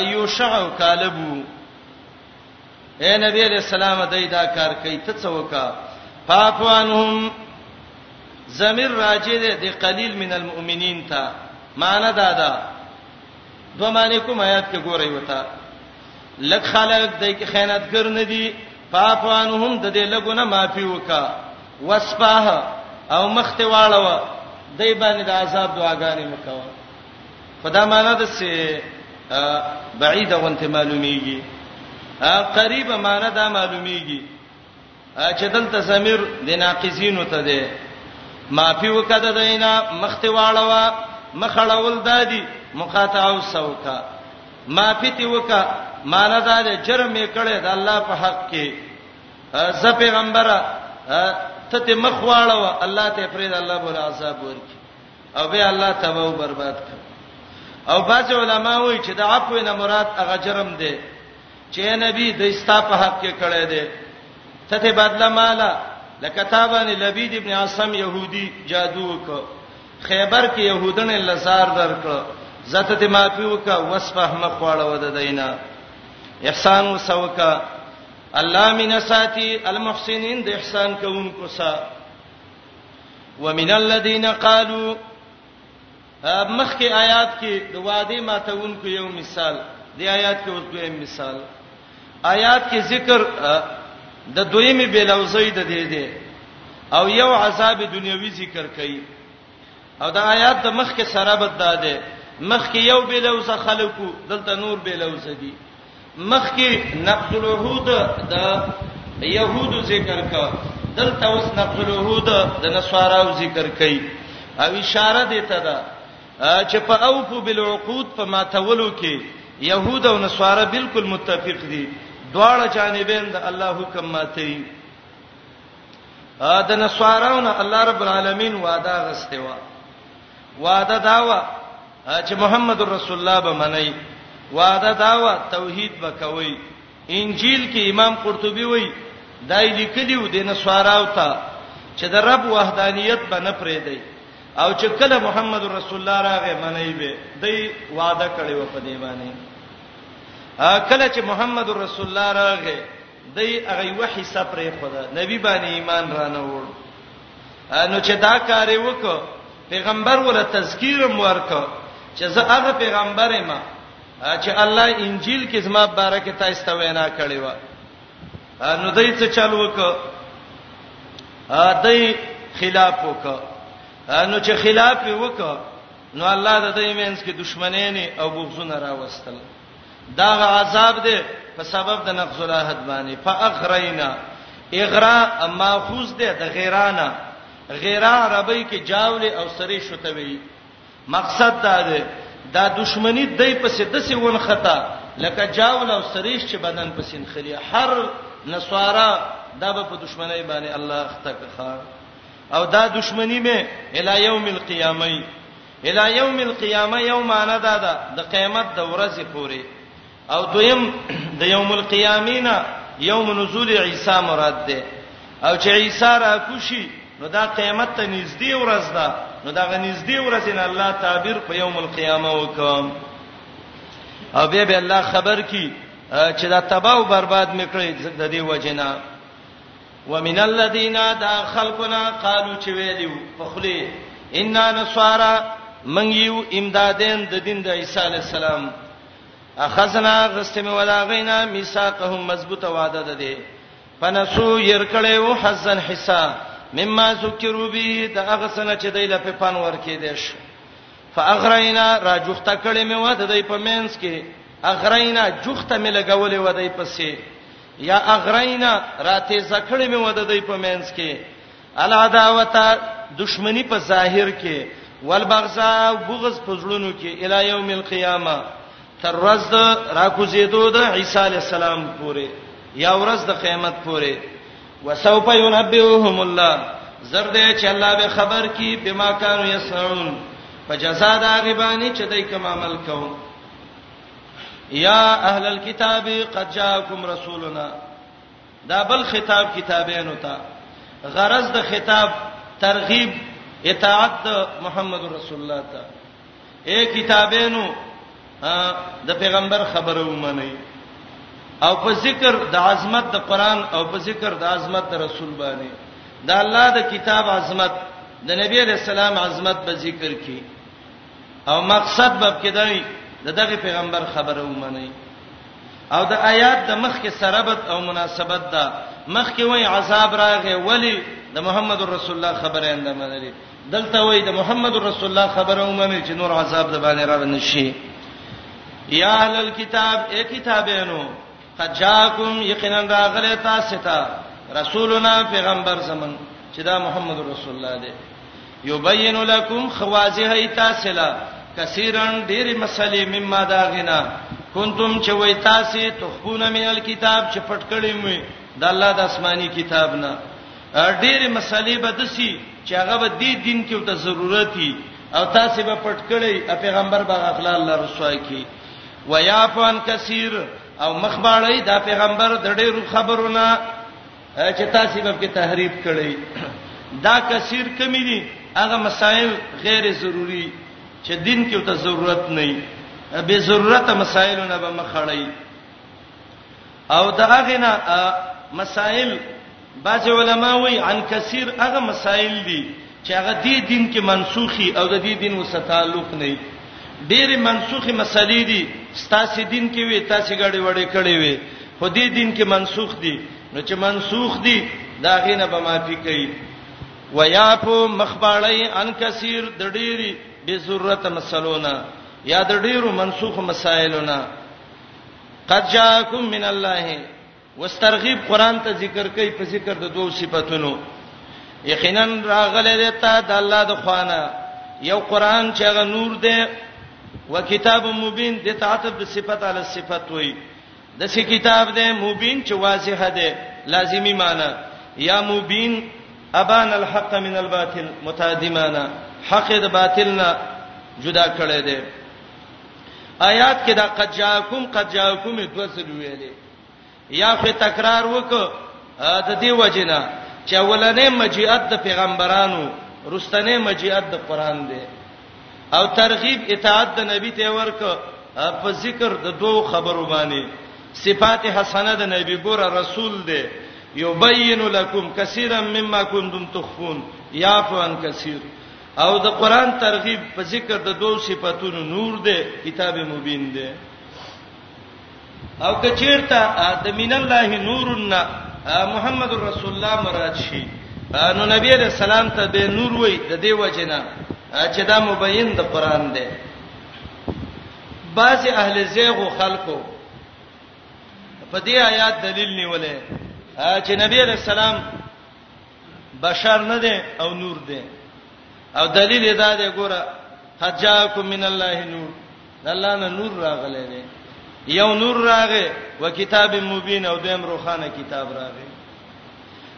یوشع او کالبو اے نبی علیہ السلام دای دا کار کوي ته څه وکا پاپوانهم زمير راجه دي قليل من المؤمنين ته معنی دا ده دوه معنی کوم آیات کې ګورئ وتا لک خلق دای کې خیانتګر نه دي فافانهم د دې لګونه معافي وکا وسپاه او مخته واړو دای باندې د عذاب دعاګانې وکاو خدا معنا د سه بعیده غونته معلومیږي قریبه معنا دا معلومیږي چې دلته ضمیر د ناقضینو ته دی معافي وکړه دینا مخته واړوا مخړول دادی مقاطعه وسوکا معافي تی وکړه معنا دا دی جرم یې کړی د الله په حق کې ز پیغمبره ته ته مخ واړوا الله ته فرید الله بوله عذاب ورکی او به الله تباہ برباد کړ او بعض علما وایي چې د عفو نه مراد هغه جرم دی چې نبی د استا په حق کې کړه دې ته ته بدله مالا لکه تابان لبید ابن عاصم يهودي جادو وک خیبر کې يهودن لزار درکړه زته ته معافي وک وسفه مخ واړه ود دینا احسان وسوکا الله من ساتي المحسنين د احسان کوونکو سره ومن الذين قالوا مخکې آیات کې د وعده ماتونکو یو مثال دی آیات کې اوس دویم مثال آیات کې ذکر د دویمه بلوزې د دې دی او یو عذاب دنیوي ذکر کړي او دا آیات د مخکې سره بد ده مخکې یو بلوزه خلکو دلته نور بلوزه دي مخکې نقض العهود د يهودو ذکر کا دلته اوس نقض العهود د نصاراو ذکر کوي او اشاره دی ته ده چې په اوف بالعقود په ماتولو کې يهود او نصارا بالکل متفق دي دواړه جانبین د الله حکم ماتي ا د نصاراونه الله رب العالمین وعده غسته و وعده داوا چې محمد رسول الله به منئ وعده داوا توحید به کوي انجیل کې امام قرطبي وایي دای لیکلیو د نسواراو ته چې د رب وحدانیت به نه پرې دی او چې کله محمد رسول الله راغی منای به دی وعده کړی و په دی باندې کله چې محمد رسول الله راغی دی هغه یوه حصه پرېښوده، نبي باندې ایمان رانه وړ. نو چې دا کار یې وکړ، پیغمبر ورله تذکیر هم ورکړ چې زه هغه پیغمبر یم چې الله انجیل کې زما باره کې تاسو ته وینا کړې وه. نو دی څه چل وکړ؟ دی خلاف وکړ. نو چې خلاف یې وکړ، نو الله د دې مینس کې دښمنۍ او بغضونه راوستل. دا عذاب دی په سبب د نقض العهد باندې فاغرینا اغرا ماخوذ ده د غیرانا غیرا عربی کې جاول او سری شتوي مقصد دا ده دا دشمنی دای په سدسه ون خطا لکه جاول او سریش چې بدن په سین خلی هر نسوارا دا په دشمنی باندې الله اختکخه او دا دشمنی مې الی یوم القیامه الی یوم القیامه یوم انا دا ده د قیامت د ورځې پورې او دویم د یوم القیامینا یوم نزول عیسی مراد ده او چې عیسی را کوشي نو دا قیامت ته نږدې ورځ ده نو دا غنږدې ورځ نه الله تعبیر په یوم القیامه وکم او به به الله خبر کی چې دا تباہ او برباد میکړي د دې وجنه ومن الذين دا خلقنا قالو چې ویلو په خلی ان نصارا من یو امدادین د دین د عیسی علی السلام اخذنا غستم ولا غینا میثاقهم مضبوط وعده ده دي پنسو ير کړو حزن حصہ مما ذکروا به د هغه سنه چې دی لپاره پان ورکې دیش فاغرینا راجوخته کړې مې وده دی په مینس کې اغرینا جوخته مې لګولې وده پسې یا اغرینا راتیزه کړې مې وده دی په مینس کې العداوتا دشمنی په ظاهر کې والبغضا بغض په زړونو کې الی یوم القیامه تر ورځ د راکوزیدو د عیسی علی السلام پورې یا ورځ د قیامت پورې وسوف ينبئهم الله زرد چې الله به خبر کی بما كانوا يسعون فجزاء دا غبانی چې دای کوم عمل کوو یا اهل الكتاب قد جاءکم رسولنا دا بل خطاب کتابین وتا غرض د خطاب ترغیب اطاعت محمد رسول الله ته اے کتابینو د پیغمبر خبره ومني او په ذکر د عظمت د قران او په ذکر د عظمت د رسول باندې د الله د کتاب عظمت د نبی علیہ السلام عظمت په ذکر کې او مقصد به کېدای د دغه پیغمبر خبره ومني او د آیات د مخ کې سربت او مناسبت ده مخ کې وای عذاب راغی ولی د محمد رسول الله خبره انده منلې دلته وای د محمد رسول الله خبره ومني چې نور عذاب د باندې را نشي یا اهل الكتاب اے کتابینو قد جاءکم یقینا راغلی تاسو ته رسولنا پیغمبر زمون چې دا محمد رسول الله دی یبین لکم خوازه ایتاسلا کثیرن ډیر مسلې مما دا غنا کنتم چې وای تاسو تخبون من الكتاب چې پټ کړی مې د الله د آسماني کتاب نه ډېر مسلې به دسی چې هغه به دې دین کې ته ضرورتي او تاسو به پټ کړی پیغمبر به خپل الله رسوای کی ويعفو عن کثیر او مخباړی دا پیغمبر د ډیرو خبرونه چې تاسو به کې تحریف کړی دا کثیر کمی دي هغه مسائل غیر ضروری چې دین کې ته ضرورت نه وي به ضرورت مسائلونه به مخړی او دغه نه مسائل بعض علما وایي عن کثیر هغه مسائل دي چې هغه دې دین کې منسوخي او د دې دین وسه تعلق نه وي ډېرې منسوخي مسلې دي ستاسو دین کې وي تاسو غړې وړې کړې وي خو دې دین کې منسوخ دي نو چې منسوخ دي دا غینه به معافي کوي ويافو مخبړی ان کثیر د ډېری به ضرورت مسلونه یا د ډېرو منسوخ مسائلونه قد جاءکم من الله وس ترغیب قران ته ذکر کوي په ذکر د دوو صفاتونو یقینا راغله د تا د الله د خوانه یو قران چې هغه نور دی و کتاب مبین د تعتب د صفات علی صفات وای د سی کتاب دی مبین چې واضح دی لازمی معنی یا مبین ابان الحق من الباطل متادمانا حق د باطل نه جدا کړی دی آیات کې دا قد جاءکم قد جاءکم دوسل ویلې یا خو تکرار وک د دې وجنه چې ولنې مجیئت د پیغمبرانو رستنې مجیئت د قران دی او ترغیب اطاعت د نبی ته ورک په ذکر د دوو خبرو باندې صفات حسنه د نبی ګور رسول دی یبین لکم کثیرا مما کنتم تخفون یعفو عن کثیر او د قران ترغیب په ذکر د دوو صفاتونو نور دی کتاب مبین دی او کچیرته د من الله نورن محمد رسول الله مراد شي نو نبی علیہ السلام ته به نور وای د دې وجنه چې دا مبین د قران دی بعض اهل زیغ خلکو په دې آیات دلیل نیولې چې نبی علیہ السلام بشر نه دی او نور دی او دلیل دا دی ګوره حجاکم من الله نور د الله نه نور راغلی دی یو نور راغی و کتاب مبین او دیم روخانه کتاب راغی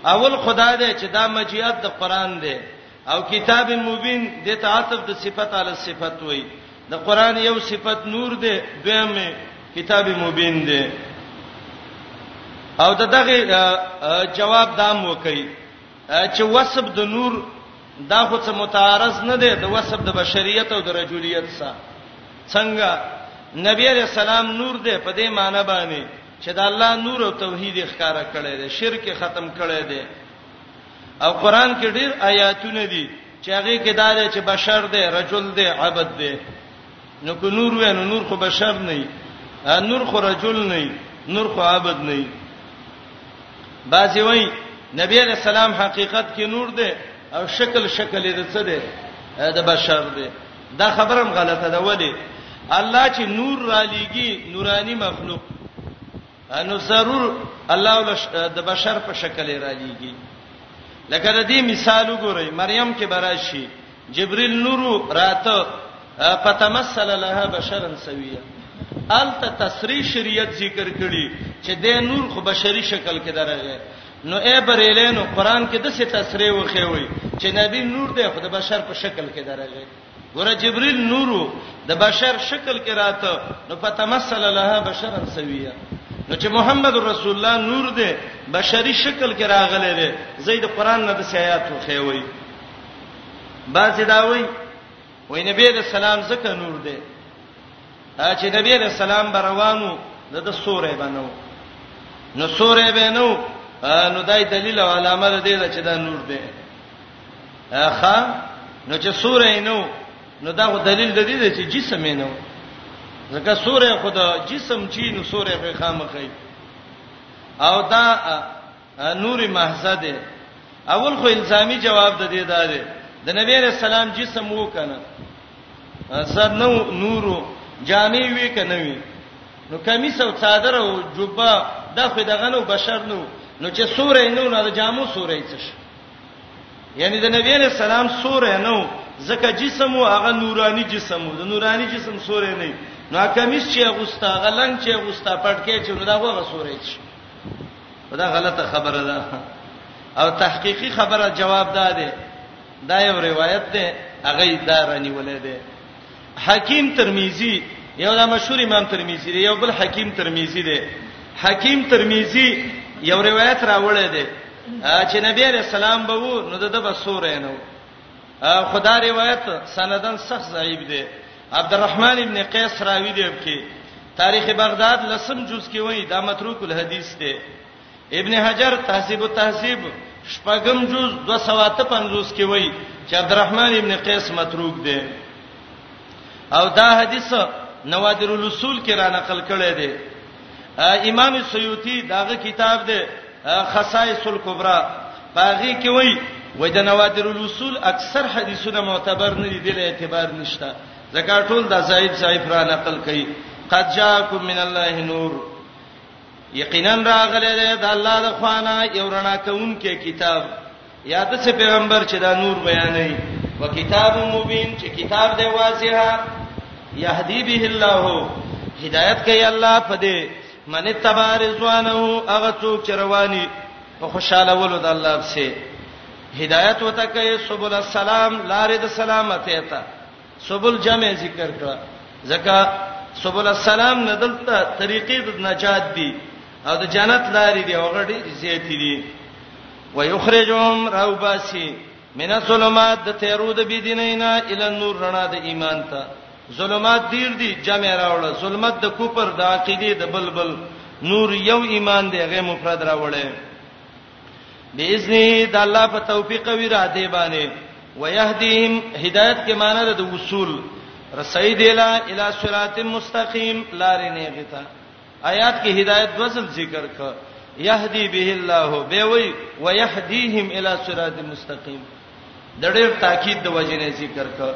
اول خدا دې چې دا مجیات د قران دی او کتاب مبین د تعاطف د صفت علی صفت وای د قران یو صفت نور دی دویم کتاب مبین دی او دغه جواب دام وکي چې وصف د نور دا خو څه متعارض نه دی د وصف د بشریت او د رجولیت سره څنګه نبی علیہ السلام نور دی په دې معنی باندې چې د الله نور او توحید ښکارا کړی دی شرک ختم کړی دی او قران کې ډیر آیاتونه دي چې هغه کې دا دی چې بشر دی رجل دی عبد دی نو کو نور و نو نور خو بشر نه نور خو رجل نه نور خو عبد نه بعضی وای نبی علیہ السلام حقیقت کې نور دی او شکل شکل یې څه دی د بشر دی دا خبره هم غلطه ده ولی الله چې نور را لېږي نورانی مخلوق انو ضرور الله ول د بشر په شکل را لېږي لکه د دې مثال وګورئ مریم کې براشي جبريل نور راته فتمثل لها بشرا سويا الته تسری شریعت ذکر کړي چې د نور خو بشري شکل کې درغه نو اے بریلینو قران کې د څه تسری وخی وي چې نبی نور دی خو د بشر په شکل کې درغه ګوره جبريل نورو د بشر شکل کې راته نو فتمثل لها بشرا سويا نو چې محمد رسول الله نور دی بشري شکل کې راغلی دی زید قران نه د آیات خو خوي بعضی دا وایي وای نبی علیہ السلام زکه نور دی چې نبی علیہ السلام بروانو د د سورې بنو نو سورې بنو نو دای دلیل او علامه ده دی چې دا نور دی اخا نو چې سورې نو نو دا خو دلیل د دې چې جسم نه و ځکه سورې خو د جسم چی نو سورې په خامخې او دا نوري محضه ده اول خو الزامي جواب د دې دا دی د نبی رسول الله جسم وکنه سر نو نورو جامې وی کنه وی نو کمیس او څادر او جوبه دا خو دغه نو بشر نو نو چې سورې نو نه د جامو سورې څه شي یعنی د نبی علیہ السلام سورې نو زکه جسم او هغه نورانی جسم د نورانی جسم سورې نه نو کمیس چې غوستا غلنګ چې غوستا پټکې چې نو دا غوغه سورې شي دا غلطه خبره ده او تحقیقی خبره جواب ده ده دا یو روایت ده هغه دارنی ولې ده حکیم ترمذی یو دا مشهور امام ترمذی دی یو بل حکیم ترمذی دی حکیم ترمذی یو روایت راوړی دی چې نبی علیہ السلام به وو نو دغه بسوره نه وو خدا روایت سندن سخت ضعیف دی عبدالرحمن ابن قیس راوی دی کې تاریخ بغداد لسم جز کې وایي دا متروک الحدیث دی ابن حجر تهذیب التهذیب شپږم جز 250 کې وایي چې عبدالرحمن ابن قیس متروک دی او دا حدیث نوادر الاصول کې را نقل کړی دی امام سیوطی داغه کتاب دی خصائص الکبرى پاغي کې وای وای د نوادر الاصول اکثر حدیثونه معتبر نه دي د اعتبار نشته ځکه ټول د زائد صاحب را نقل کړي قد جاءکم من الله نور یقینا راغله د الله د خوانه یو رڼا کون کې کتاب یا د څه پیغمبر چې دا نور بیانوي وکتاب مبین چې کتاب دی واضحه یهدی به الله هدایت کوي الله په دې من تبار زوانه هغه څوک چې رواني په خوشاله ولود د الله سره هدایت وته کوي سبول السلام لارې د سلامت ایته سبول جمع ذکر کړه ځکه سبول السلام نه دلته طریقې د نجات دي او د جنت لارې دی هغه دې زیاتې دي ويخرجهم روباسي من الظلمات د تیرو د بيدینینا ال نور رڼا د ایمان ته ظلمات ډیر دي جمع راوړل ظلمت د کوپر د عقیده د بلبل نور یو ایمان دی غیر مفرد راوړل باذن د الله په توفیق وی را دی باندې ويهديهم هدایت کې معنی د وصول رسید اله الی صراط مستقیم لارې نه غته آیات کې هدایت دوزل ذکر ک یهدی به الله به وی ويهدیهم الی صراط مستقیم د ډېر تاکید د وجنه ذکر ک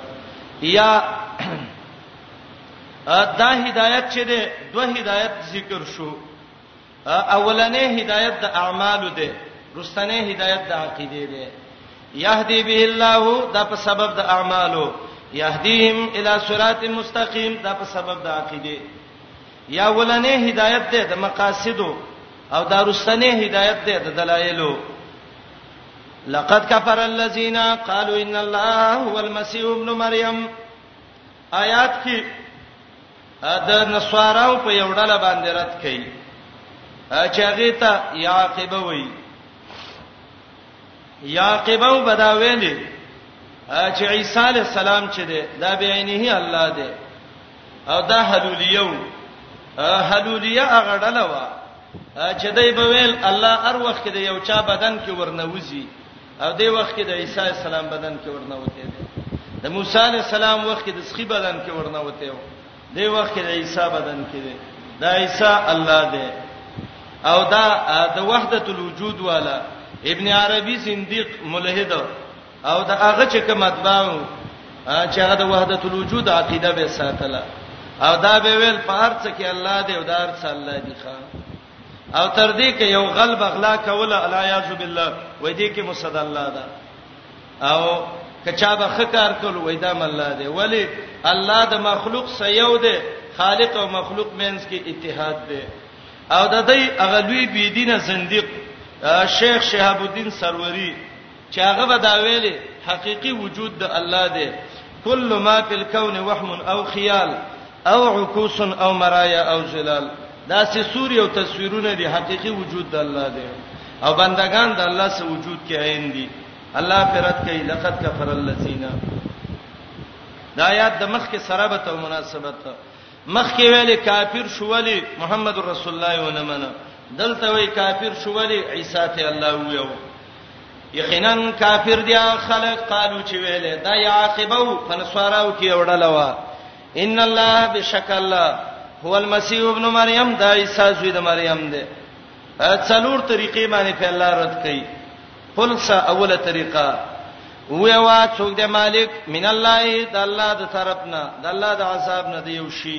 یا دا هدایت چې ده دوه هدایت ذکر شو اولنې هدایت د اعمالو ده رستنې هدایت د عقیده ده یهدی به الله دا په سبب د اعمالو یهدیهم الی صراط مستقیم دا په سبب د عقیده یا ولنې هدایت ده د مقاصدو او دارستنې هدایت ده د دلایلو لقد كفر الذين قالوا ان الله هو المسيح ابن مريم آیات کې د نصاراو په یو ډله باندې رات کړي چې هغه ته یعقوب وایي یعقوب بداویلی چې عیسی علی السلام چې ده دا به عینه الله ده او دا حلولیو حلولیه هغه ډله و چې دای په ویل الله هر وخت کې د یو چا بدن کې ورنوځي او دای وخت کې د عیسی السلام بدن کې ورنوته دی د موسی علی السلام وخت کې د سخی بدن کې ورنوته و دای وخت کې د عیسی بدن کې دی دا عیسی الله دی او دا د وحدت الوجود والا ابن عربي صندوق ملحد او دا هغه چې کوم اتباو چې هغه د وحدت الوجود عقیده به ساتله او دا به ویل په هر څه کې الله دی او دا هر څه الله دی ښا او تر دې کې یو غلب اغلا کوله الا یاذ بالله وې دې کې مصد الله دا او کچا به خکار کول وې دا الله دی ولی الله د مخلوق سيو دی خالق او مخلوق مینس کې اتحاد دی او د دې اغلوی بی دینه زنديق شیخ شهاب الدین سروری چې هغه به دا ویلې، حقیقي وجود د الله دی، کل ما فی الکون وهم او خیال او عکوس او مرایا او ظلال، داسې سوري او تصویرونه دي، حقیقي وجود د الله دی او بندګان د الله سره وجود کې عین دي. الله پر رد کوي، لقد کفر الذین دا آیات د مخ کې سره به ته مناسبت مخ کې ویلې کافر شولې محمد رسول الله ونه منه دلته وی کافر شولې عیسی ته الله ویو یقینا کافر دي خلک قالو چې ویلې دا یعقبو فنسواراو کې وړلوا ان الله بشک الله هو المسيح ابن مريم دا عيسى زوی د مریم دی څلور طریقې باندې په الله رد کړي خلصه اوله طریقه وی وا څوک د مالک من الله د الله د طرفنا د الله د عذاب نه دی یو شی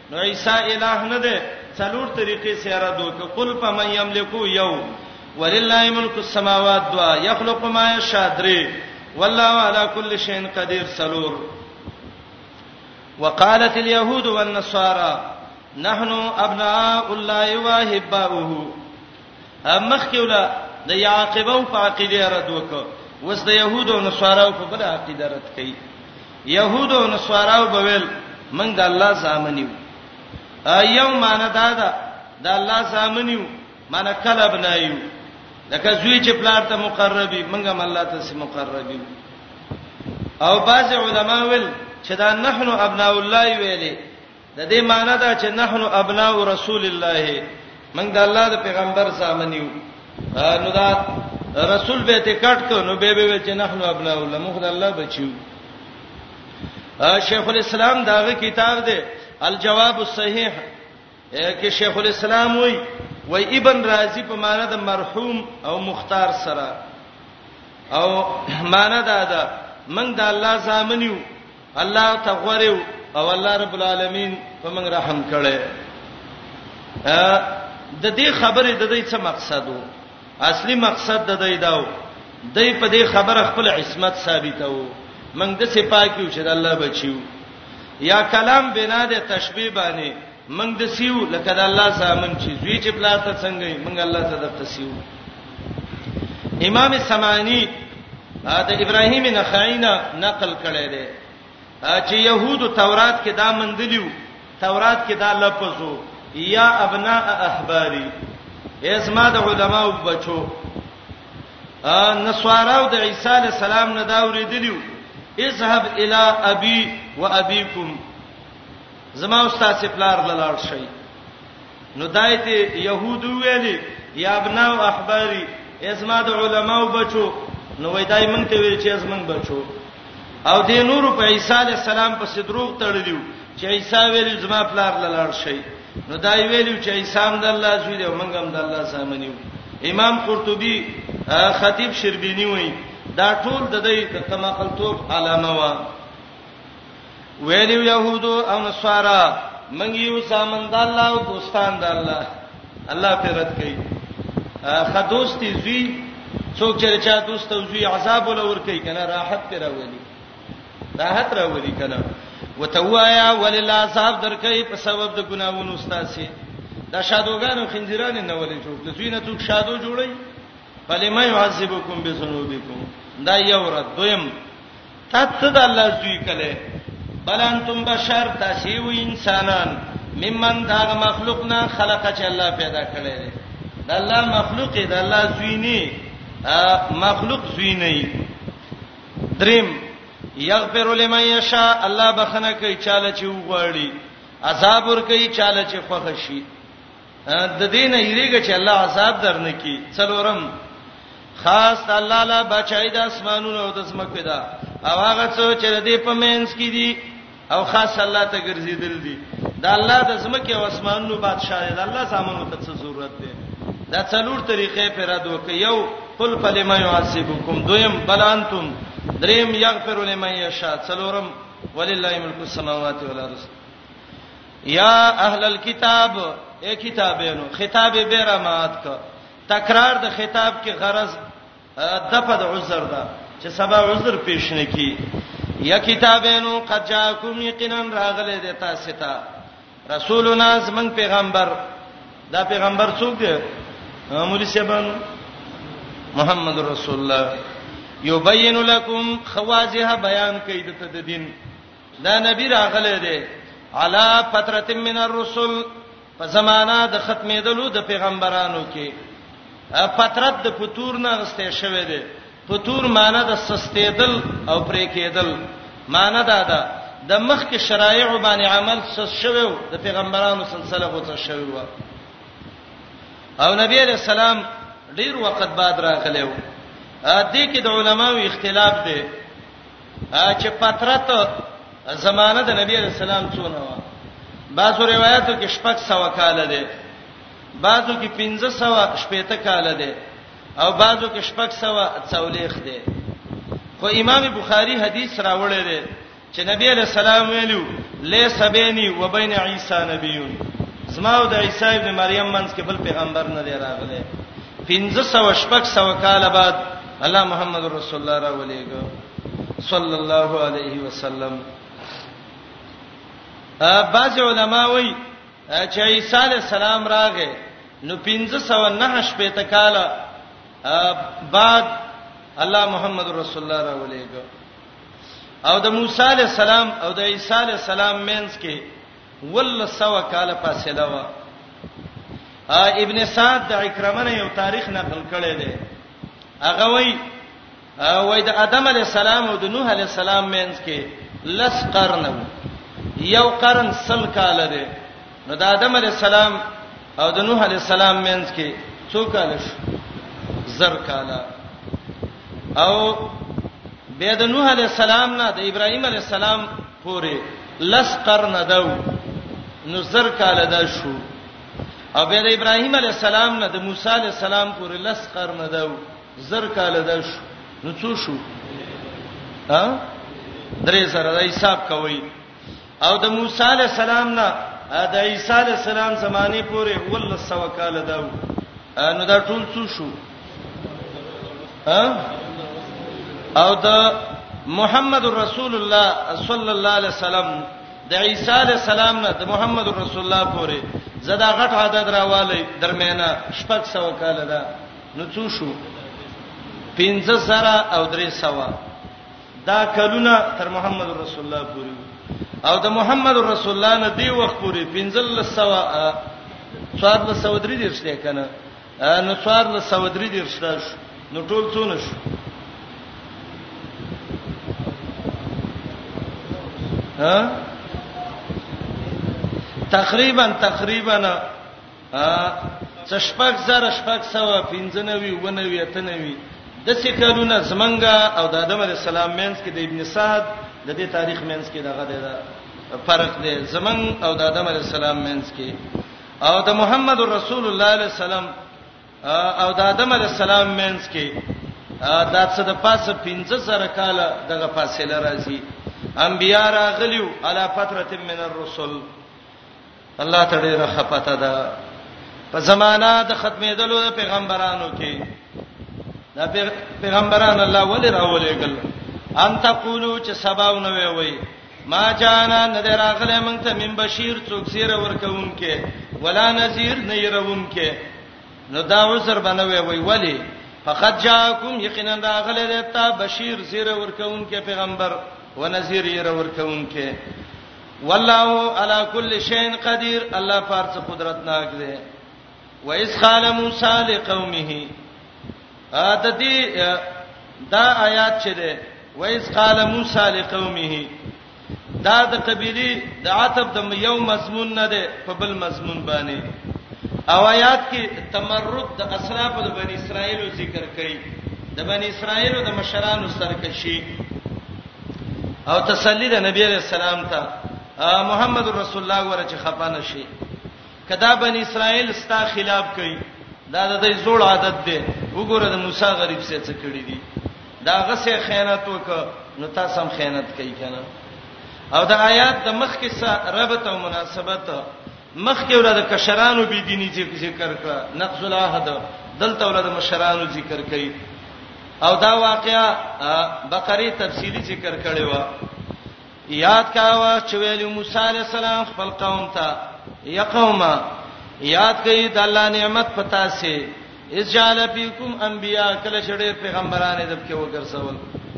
نو عیسی الہ نه ده څلور طریقې سره دوک قل فمن یملکو یو ولله ملک السماوات دوا یخلق ما یشاء درې والله علی کل شیء قدیر سلور وقالت اليهود والنصارى نحن ابناء الله واحباؤه مخکې ولا د یعقبه او فاقیده رد وکړه وس د يهودو او نصاراو په بل عقیده رد کړي يهودو او نصاراو به ویل موږ د الله ځامنیو یو معنی دا ده د الله ځامنیو معنی کلب نه یو لکه زوی چې پلار ته مقربي موږ هم الله ته سي مقربي او بعض علما ویل چې دا نحنو ابناء الله ویلي د دې معنی دا چې نحن ابناء رسول الله موږ د الله د پیغمبر زامن یو نو دا رسول به ته کټ کو نو به به چې نحن ابناء الله موږ د الله بچیو شیخ الاسلام داغه کتاب دی الجواب الصحیح کې شیخ الاسلام وای وای ابن رازی په معنی د مرحوم او مختار سره او معنی دا ده من د الله زامن یو الله ته غوړې او الله رب العالمین په موږ رحم کړي د دې خبرې د دې څه مقصد وو اصلي مقصد د دې داو د دې په دې خبره خپل عصمت ثابته وو موږ د سپاکیو چې د الله بچیو یا کلام بنا د تشبیه باندې موږ د سیو لکه د الله زامن چې زوی چې پلار ته څنګه یې موږ الله ته د تسیو امام سمانی دا ابراهیم نخعینا نقل کړی دی چې يهودو تورات کې دا مندلیو تورات کې دا لفظو یا ابناء احباری اسما د علماو بچو ا نسواراو د عیسی علی السلام نه دا ورېدلیو اذهب الی ابي وابيكم زما استاد سي پلار لاړ شي نو دایته يهودو ویلي یا ابنا او احباري اسما د علماو بچو نو وای دای مونږ ته ویل چې از مونږ بچو او د نورو په عیسی علی السلام په صدروغ تړلیو چې عیسی ویل زما پلار لاله شي نو دای ویلو چې عیسی هم د الله زوی دی مونږ هم د الله سامنیو امام قرطبي خطیب شربینی وای دا ټول د دې د کماقلتوب علامه و ویلی يهودو او نصارا منګ یو زامن د الله او دوستان د الله الله پر رد کوي خدوستي زوی څوک چې چا دوست او زوی عذاب ولور کوي کنه راحت پر راولي راحت راولي کنه وتوایا ولل عذاب درکې په سبب د ګناوونو استاسي دا شادوګانو خنجران نه ولې جوړ د زوی نه څوک شادو جوړي فلما يعذبكم بذنوبكم دا یو رد دویم تا څه د الله زوی کله بل انتم بشر تاسو و انسانان ممن دا مخلوق نه خلق چې الله پیدا کړی دی د الله مخلوق دی د الله زوی نه مخلوق زوی نه دریم یغفر لمن یشاء الله بخنه کوي چاله چې وغواړي عذاب ور کوي چاله چې خوښ شي د دین ایریګه چې الله عذاب درنکي څلورم خاص الله لا بچای د اسمانونو او د زمکه دا او هغه څو چې د دې په مینس کې دي او خاص الله ته ګرځیدل دي دا الله د زمکه او اسمانونو بادشاہ دی الله زامنو ته څه ضرورت دی دا څلور طریقې پر رد وک یو قل فلم یعذبکم دویم بل انتم دریم یغفر لمن یشاء څلورم ولله ملک السماوات والارض یا اهل الكتاب اے کتابینو خطاب به رامات ک تکرار د خطاب کې غرض د په د عذر ده چې سبا عذر پیش نه کی یا کتابینو قد جاءکم یقینا راغله د تاسو ته رسولنا زمنګ پیغمبر دا پیغمبر څوک دی مولوی سیبان محمد رسول الله یبین لکم خواجه بیان کید ته د دین دا نبی راغله دی علا فترت من الرسل په زمانہ د ختمېدلو د پیغمبرانو کې فترت د فطور نه غسته شوه دی فطور معنی د سستېدل او پرې کېدل معنی دا ده د مخ کې شرایع باندې عمل سس شوه د پیغمبرانو سلسله غوڅه شوه و او نبی علیہ السلام ډیر وخت بعد راغلی و دې کې د علماو اختلاف دی چې فترت زمانه د نبی عليه السلام څونه و بعضو روایتو کې شپږ سو کال دی بعضو کې 1500 شپېته کال دی او بعضو کې شپږ سو څولېخ دی خو امام بخاری حدیث راوړی دی چې نبی عليه السلام ویلو لیس بیني و بین عیسی نبیون زما او د عیسی ابن مریم منځ کې بل پیغمبر نه دی راغلی 1500 شپږ سو کال بعد الله محمد رسول الله را ولېګو صلی الله علیه وسلم بعض علما وایي چې عیسی علی السلام راغې نو 1509 شپې ته کال بعد الله محمد رسول الله را ولېګو او د موسی علی السلام او د عیسی علی السلام مینس کې ول سو کال فاصله و ابن سعد د اکرمنه یو تاریخ نقل کړی دی هغه وای وای د ادم علی السلام او د نوح علی السلام مینس کې لس قرن یو قرن سل کال دی نو د ادم علی السلام او د نوح علی السلام مینس کې څو کال شو زر کال او به د نوح علی السلام نه د ابراهیم علی السلام پورې لس قرن داو نو زر کال دا شو او به د ابراهیم علی السلام نه د موسی علی السلام پورې لس قرن دا زر کال دا شو نو څو شو ها درې سره دا حساب کوي او د موسی علی السلام نه د عیسی علی السلام زمانه پورې ول سو کال دا نو دا ټول څو شو ها او د محمد رسول الله صلی الله علیه وسلم د عیسی علی السلام نه د محمد رسول الله پورې زدا غټ عدد راوالی درمیانه شپږ سو کال ده نو څو شو 15000 او 300 دا کلونه تر محمد رسول الله پورې او د محمد رسول الله نه دی وخت پورې 1500 سواد له سودری دې شته کنه نو څوارلس سوه درې دېرش راشو، نو ټول څونه شو؟ ها تقریبا تقریبا څه شپږ زره شپږ سوه پنځه نوي اووه نوي اته نوي د څه کلونه زمنګا او د آدم علی السلام مینس کې د ابن سعد د دې تاریخ مینس کې دغه دی دا فرق دی زمنګ او د آدم علی السلام مینس کې او د محمد رسول الله علیه السلام او د آدم علیه السلام مینس کې دا څه د پاسه 15000 کال دغه فاصله راځي انبیا راغلیو علی فتره من الرسل الله تعالی رخه پته ده په زمانہ د ختمېدلو د پیغمبرانو کې دا پیغمبران الله ولې راولېګل ان تقولو چې سباونه وي ما جانا نه دراغله مونږ ته من بشیر څوک زیره ورکوونکې ولا نذیر نه يرونکې نو دا عذر بنوي وی ولی فقط جاءکم یقینا راغله دتا بشیر زیره ورکوونکې پیغمبر و نذیر یې ورکوونکې والله علی کل شیء قدیر الله پارڅ قدرتناک دی و اس قال موسی لقومه د دې دا آیات چې ده وایس قال موسی لقومه دا د قبيله د عتب د یو مضمون نه ده په بل مضمون باندې او آیات کې تمرد د اسراف د بنی اسرائیل ذکر کړي د بنی اسرائیل د مشرانو سرکشي او تسلی د نبی رسول الله ته محمد رسول الله ورته خپانه شي که دا بنی اسرائیل ستا خلاف کوي دا د دې زوړ عادت دی وګوره د موسی غریب سره څه کړی دی دا غسه خیانت وک نو تاسو هم خیانت کوي کنه او دا آیات د مخ کې سره ربط او مناسبت مخ کې ورته کشرانو بي دیني ذکر کړه نقض العهد دلته ورته مشرانو ذکر کړي او دا واقعا بقره تفصیلی ذکر کړي و یاد کاوه چې ویل موسی علی السلام خپل قوم ته یا قومه یاد کړئ د الله نعمت پتا سي اذ جعل فیکم انبیاء کله چې ډېر پیغمبران د پکې وګرځول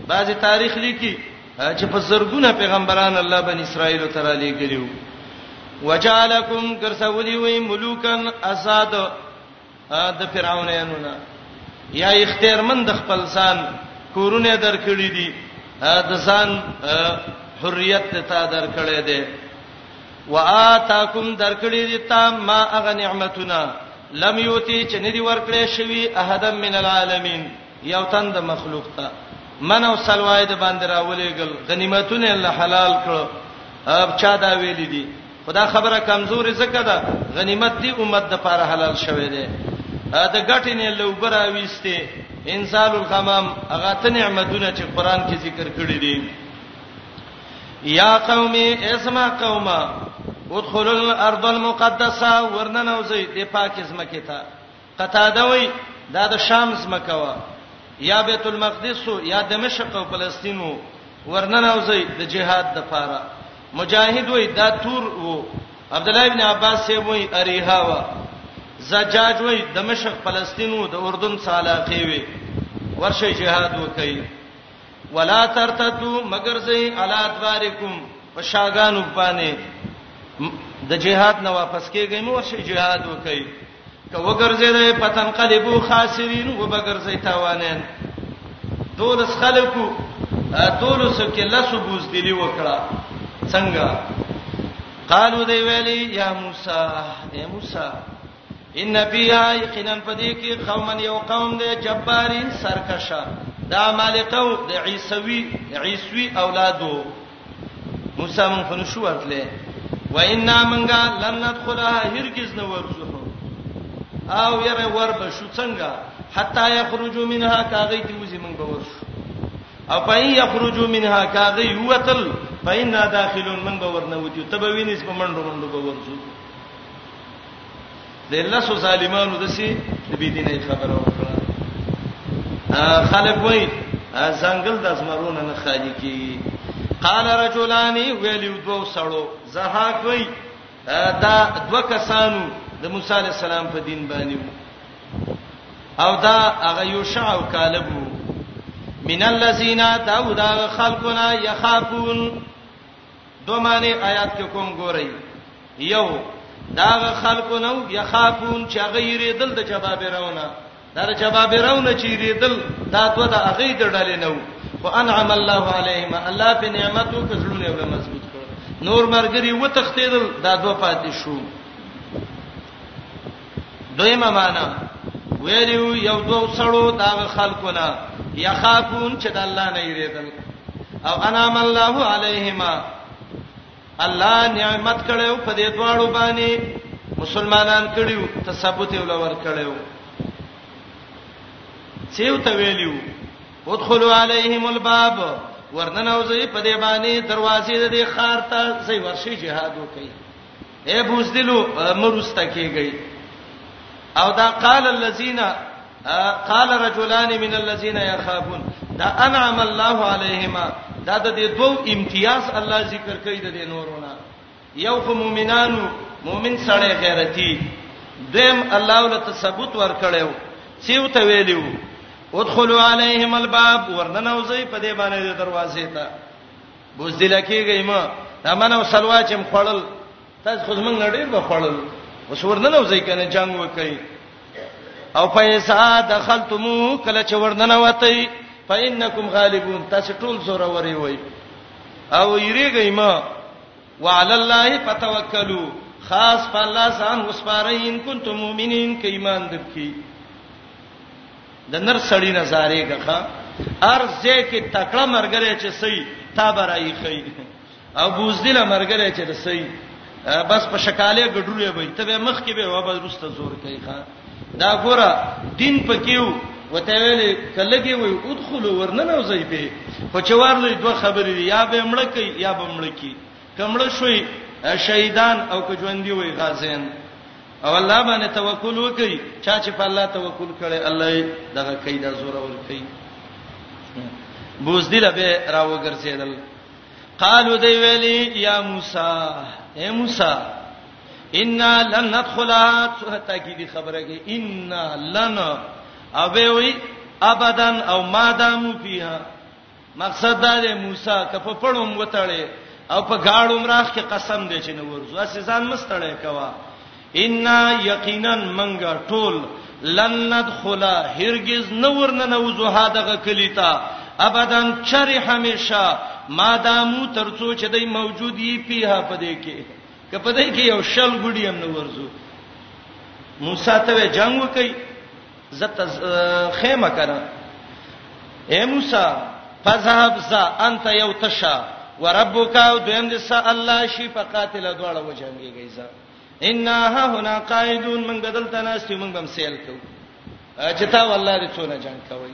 بعضی تاریخ لیکي چې په زرګونه پیغمبران الله بن اسرائیل ته را لېګلیو وجعلکم کرسولی وی ملوکن اساد د فرعونانو نه یا اختیارمن د خپل ځان کورونه درکړي دي د ځان حریت ته درکړي دي واتاکم درکړي دي تا ما اغه نعمتونه لم یوتی چې ندی ورکړې شوی احدم من العالمین یو تن د مخلوق ته من او سلوای د باندې راولېګل غنیمتونه الله حلال کړو اب چا دا ویل دي خدا خبره کمزوري زکه ده غنیمت دی امت د پاره حلال شوه دی د غټې نه لوبرا ویسته انزال الغمام هغه ته نعمتونه چې قران کې ذکر کړی دي یا قومي اسما قوما ادخلوا الارض المقدسه ورننوزي د پاکه زمکه ته قتاده وی دا د شام زمکه و یا بیت المقدس یا دمشق او فلسطین و ورننه وزي د جهاد د پاره مجاهد وای دا تور وو عبد الله ابن عباس سی وای اریها وا زجاج وای د مشرق فلسطین وو د اردن سالاقي وي ورشه جهاد وکي ولا ترتدو مگر زي علا دوارکم په شاګانو باندې د جهاد نه واپس کېږئ مو ورشه جهاد وکي که وګرځیدای پتن قلبو خاسرین وبګرځی تاوانین دولس خلکو دولس کې لاسو بوز دلی وکړه څنګه قالو دی ویلی یا موسی اے موسی ان فیها یقینا پدې کې قومن یو قوم دی جبارین سرکشه دا مالکو د عیسوی عیسوی اولادو موسی مونږ خو نشو ورتله و ان منګه لن ندخلها هرگز نه ورځو او یره ور به شو څنګه حتا یخرجوا منها کاغی تی وزي مونږ به ورشو او پای یخرجوا منها کاغی یوتل فإنا داخلون من به ورنوتیو تبوینس په منډو منډو به ورځو د لاسو ظالمانو دسي د بی دیني خبره وکړه خلک وای ځنګل د ازمرونه نه خالی کی قال رجلان ویلو دو سړو زها کوي دا دو کسانو د موسی علی السلام په دین باندې او دا هغه یو شعو کالبو من الذين داودا خلقنا يخافون دو معنی آیات کې کوم ګورئ یو داغه خلکو نو یخافون چې غیر دل د جبابرونه دا جبابرونه چې ریدل دا دوه د اغې د ډلې نو خو انعم الله علیهم الله په نعمتو کې زړونه ول مضبوط کړ نور مرګري و تختیدل دا دوه پاتې شو دویمه معنی ویلو یو دوه سړو دا خلکو نه یخافون چې د الله نه یریدل او انام الله علیهما الله نعمت کړو په دې دواړو باندې مسلمانان کړیو تثبوت یې ولور کړیو سیو ته ویلو ادخلوا علیهم الباب ورننه وځي په دې باندې دروازې د دې خار ته سي ورشي جهاد وکړي اے بوزدلو مرسته کیږي او دا قال الذين قال رجلان من الذين يخافون دا انعم الله عليهما دا د دې دوو امتیاز الله ذکر کوي د دې نورونه یو خو مؤمنانو مؤمن سره غیرتی دیم الله ول تثبوت ور کړو سیو ته ویلو ادخلوا عليهم الباب ورننه وزي په دې باندې دروازې ته بوزدل کېږي ما دا منو سلوا چې مخړل تاسو خو زمنګ نړۍ به خړل اوس ورننه وځي کنه جنگ وکي او پیسا دخلتمو کله چې ورننه وتی فإنکم غالبون تاسو ټول زور وري وای او یریږئ ما وعلى الله فتوکلوا خاص په الله ځان وسپارئ ان کنتم مؤمنین کایمان دبکی د نر سړی نه زارې غخه ارزه کې تکړه مرګره چې سي تا برای خي او بوزدل مرګره چې سي بس په شکاله ګډوله وي ته مخ کې به و بس رسته زور کوي ښا دا ګوره دین پکیو وته ویلې کلهږي وي ادخلوا ورننه وځي په خو چې ورلې دوه خبرې دي یا به مړ کی یا به مړ کی کمړ شوي شهیدان او که ژوند دی وي غازیان او الله باندې توکل وکړي چا چې په الله توکل کړي الله یې دغه کوي دا زور ور کوي بوزدل به راو ګرځیدل قالو دی ویلی یا موسی اے موسی ان لن ندخلها سوره تاکیدی خبره کې ان لن او به وی ابدان او ما دامو فیها مقصد دا دی موسی کپه پړوم وتړې او په گاړو مراخ کې قسم دی چې نه ورځو اسې ځان مستړې کوا ان یقینا منګه ټول لن ندخل هرگز نور نه نوځو هادغه کلیتا ابدان چر همیشه ما دامو ترڅو چې دای موجود یي پیه پدې کې کپه دې کې یو شل ګډی هم نه ورځو موسی ته جنگ وکي زه ته خیمه کنه اے موسی فذهب ز انت یو تشا وربک او دویم دې سه الله شي په قاتل دواړه وجنګيږي ز ان ها هنا قائدون من بدل تناستي من بم سیل کو چې تا والله دې څونه جنگ کوي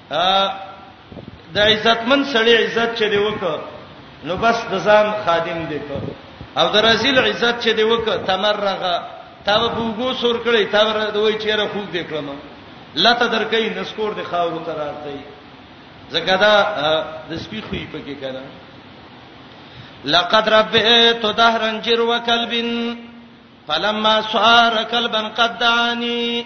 د عزتمن سړی عزت چې دی وکړ نو بس د ځان خادم دی کو او د رزل عزت چې دی وکړ تمرغه تا به وګو سور کړی تا به دوی چیرې خوګ دی کړم لته درکې نسکور دی خاور تر راځي زکه دا د سپی خوې پکې کړه لقد ربئت دهرا جر وكلب فلما صار كلبا قد دعاني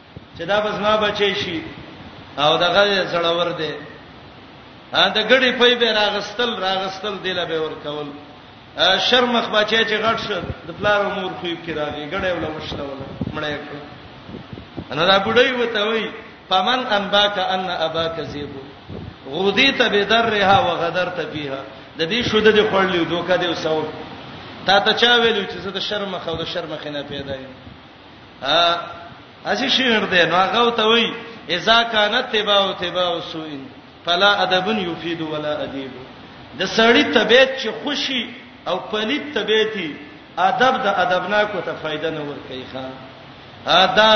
چې دا بس ما بچی شي او دغه زړور دی ا د ګړي په به راغستل راغستل دی له به ور کول شرمخ بچی چې غټ شو د پلار امور خو یې کې راغی ګړې ولا مشته ولا مړې کړ انا دا بډای وته وای پمن انباک ان اباک زیبو غودی ته به درها وغدر ته فيها د دې شود د خړلې دوکا دی وسو تا ته چا ویلو چې زه د شرم خو د شرم خنه پیدا یم ها اسی شعر دی نو هغه ته وای اذا كانت تباو تباو سوین فلا ادب یفید ولا ادیب د سړی طبيعت چې خوشي او پلیت طبيعتي ادب د ادبناکو ته فائدہ نه ور کوي ښا دا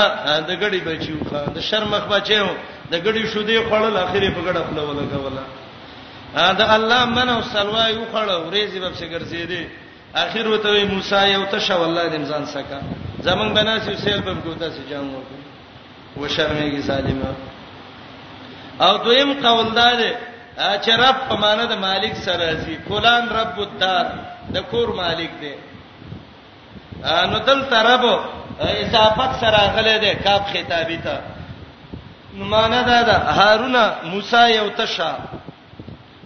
د غړي بچیو ښا د شرمخ بچیو د غړي شو دی خړل اخیری په غړه خپل ولګولا دا الله من او سلوای وخړ ورېزي به څنګه ګرځې دي اخر وته وی موسی یو ته شو الله دې ځان سکا زمنګ بناسي سیل په کوتا سي جام وکړي و شرمېږي ظالما او دویم قول دا دی چې رب په معنی د مالک سره راځي فلان رب الدار د کور مالک دی نو دل ترب اضافت سره غلې ده کاب خطابی ته نو معنا دا ده هارون موسی یو تشه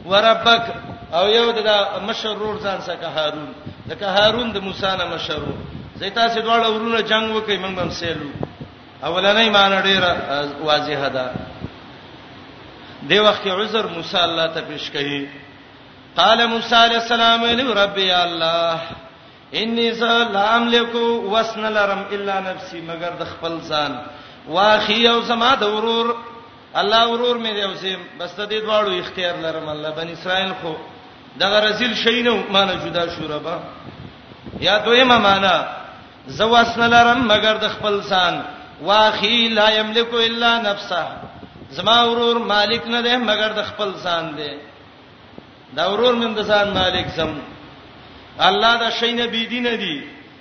وربک او یو د مشرور ځان سره که هارون د که هارون د موسی نه مشرور زه تاسو دواړه ورونه جنگ وکي موږ هم سیلو اولنې معنی ډیره واضحه ده دی وخت عذر موسی الله ته پیش کړي قال موسی علیہ السلام لرب یا الله انی سلام لکو وسن لرم الا نفسی مگر د خپل ځان واخی او زما د ورور الله ورور مې دی او زم بس ته دې دواړو اختیار لرم الله بن اسرائیل خو دغه رزل شي نه معنی جدا شو ربا یا دویمه معنی زواس نه لرم مگر د خپل ځان واخی لا یملک الا نفسه زما ورور مالک نه دی مگر د خپل ځان دی دا ورور مې د ځان مالک زم الله دا شي نه بيدینه دي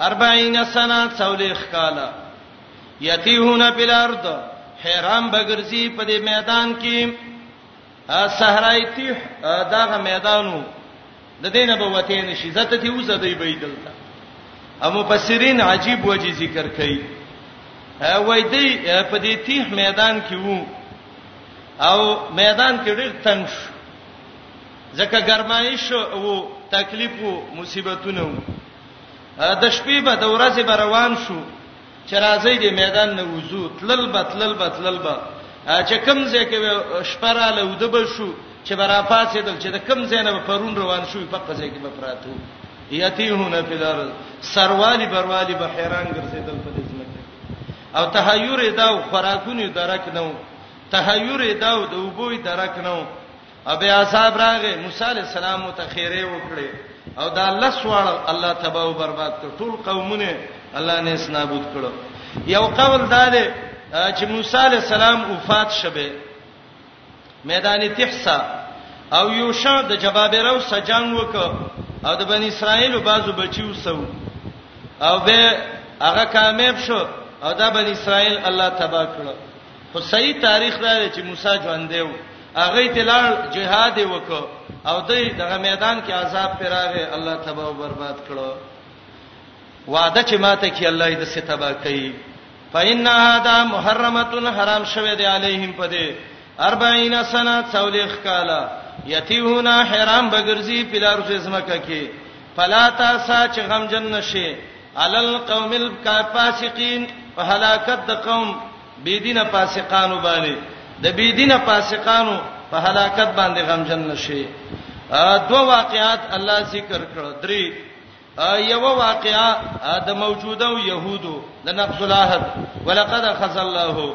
اربعین سنه څولېخ کاله یتیهون فی الارض حیران بغرزی په دې میدان کې صحرای تیح داغه میدانو د دینه به وته نشي زته تی وزه دی به دلته او مفسرین عجیب وجه ذکر کوي وای دی په دې تیح میدان کې وو او میدان کې ډېر تنګ شو ځکه ګرمایش وو تکلیف وو مصیبتونه وو د شپې به د ورځې به روان شو چې راځي د میدان نه وځو تلل به تلل به تلل به چې کم ځای کې شپه را لود به شو چې برا پاسې دل چې د کم ځای نه پرون روان شو په قضې کې به پراتو یتیهونه په دار سروالی بروالی به حیران ګرځیدل په دې ځمکه او تحیر دا خوراکونی درک نو تحیر دا د وبوی درک نو او بیا عذاب راغی موسی علی السلام ته خیره وکړي او دا لس واړه الله تباہ او برباد کړ ټول قومونه الله نه سنابود کړو یو قول دا دی چې موسی علی السلام وفات شبه میدان تحسا او یوشا د جبابرو سجان وک او د بنی اسرائیل بازو بچیو سو او به هغه کامیاب شو او دا بنی اسرائیل الله تباہ کړو خو صحیح تاریخ دا دی چې موسی ژوند دی هغه ته لاړ جهاد وکړ او دوی دغه میدان کې عذاب پراغه الله تباہ او برباد کړو وعده چې ماته کې الله دې څه تباہ کړي فإن هذا محرمه حرام شوه دی علیهم پدې 40 سنه څولېخ کاله یتیهونا حرام بغرزی پلار زمکه کې فلا تاسا چې غمجن نشي علل قوم الفاسقین په هلاکت د قوم بيدینه فاسقانو باندې د بيدینه فاسقانو په هلاکت باندې غمجن نشي دوه واقعات الله ذکر کړ درې یو واقعا د موجوده يهودو د نقض العهد ولقد خذ الله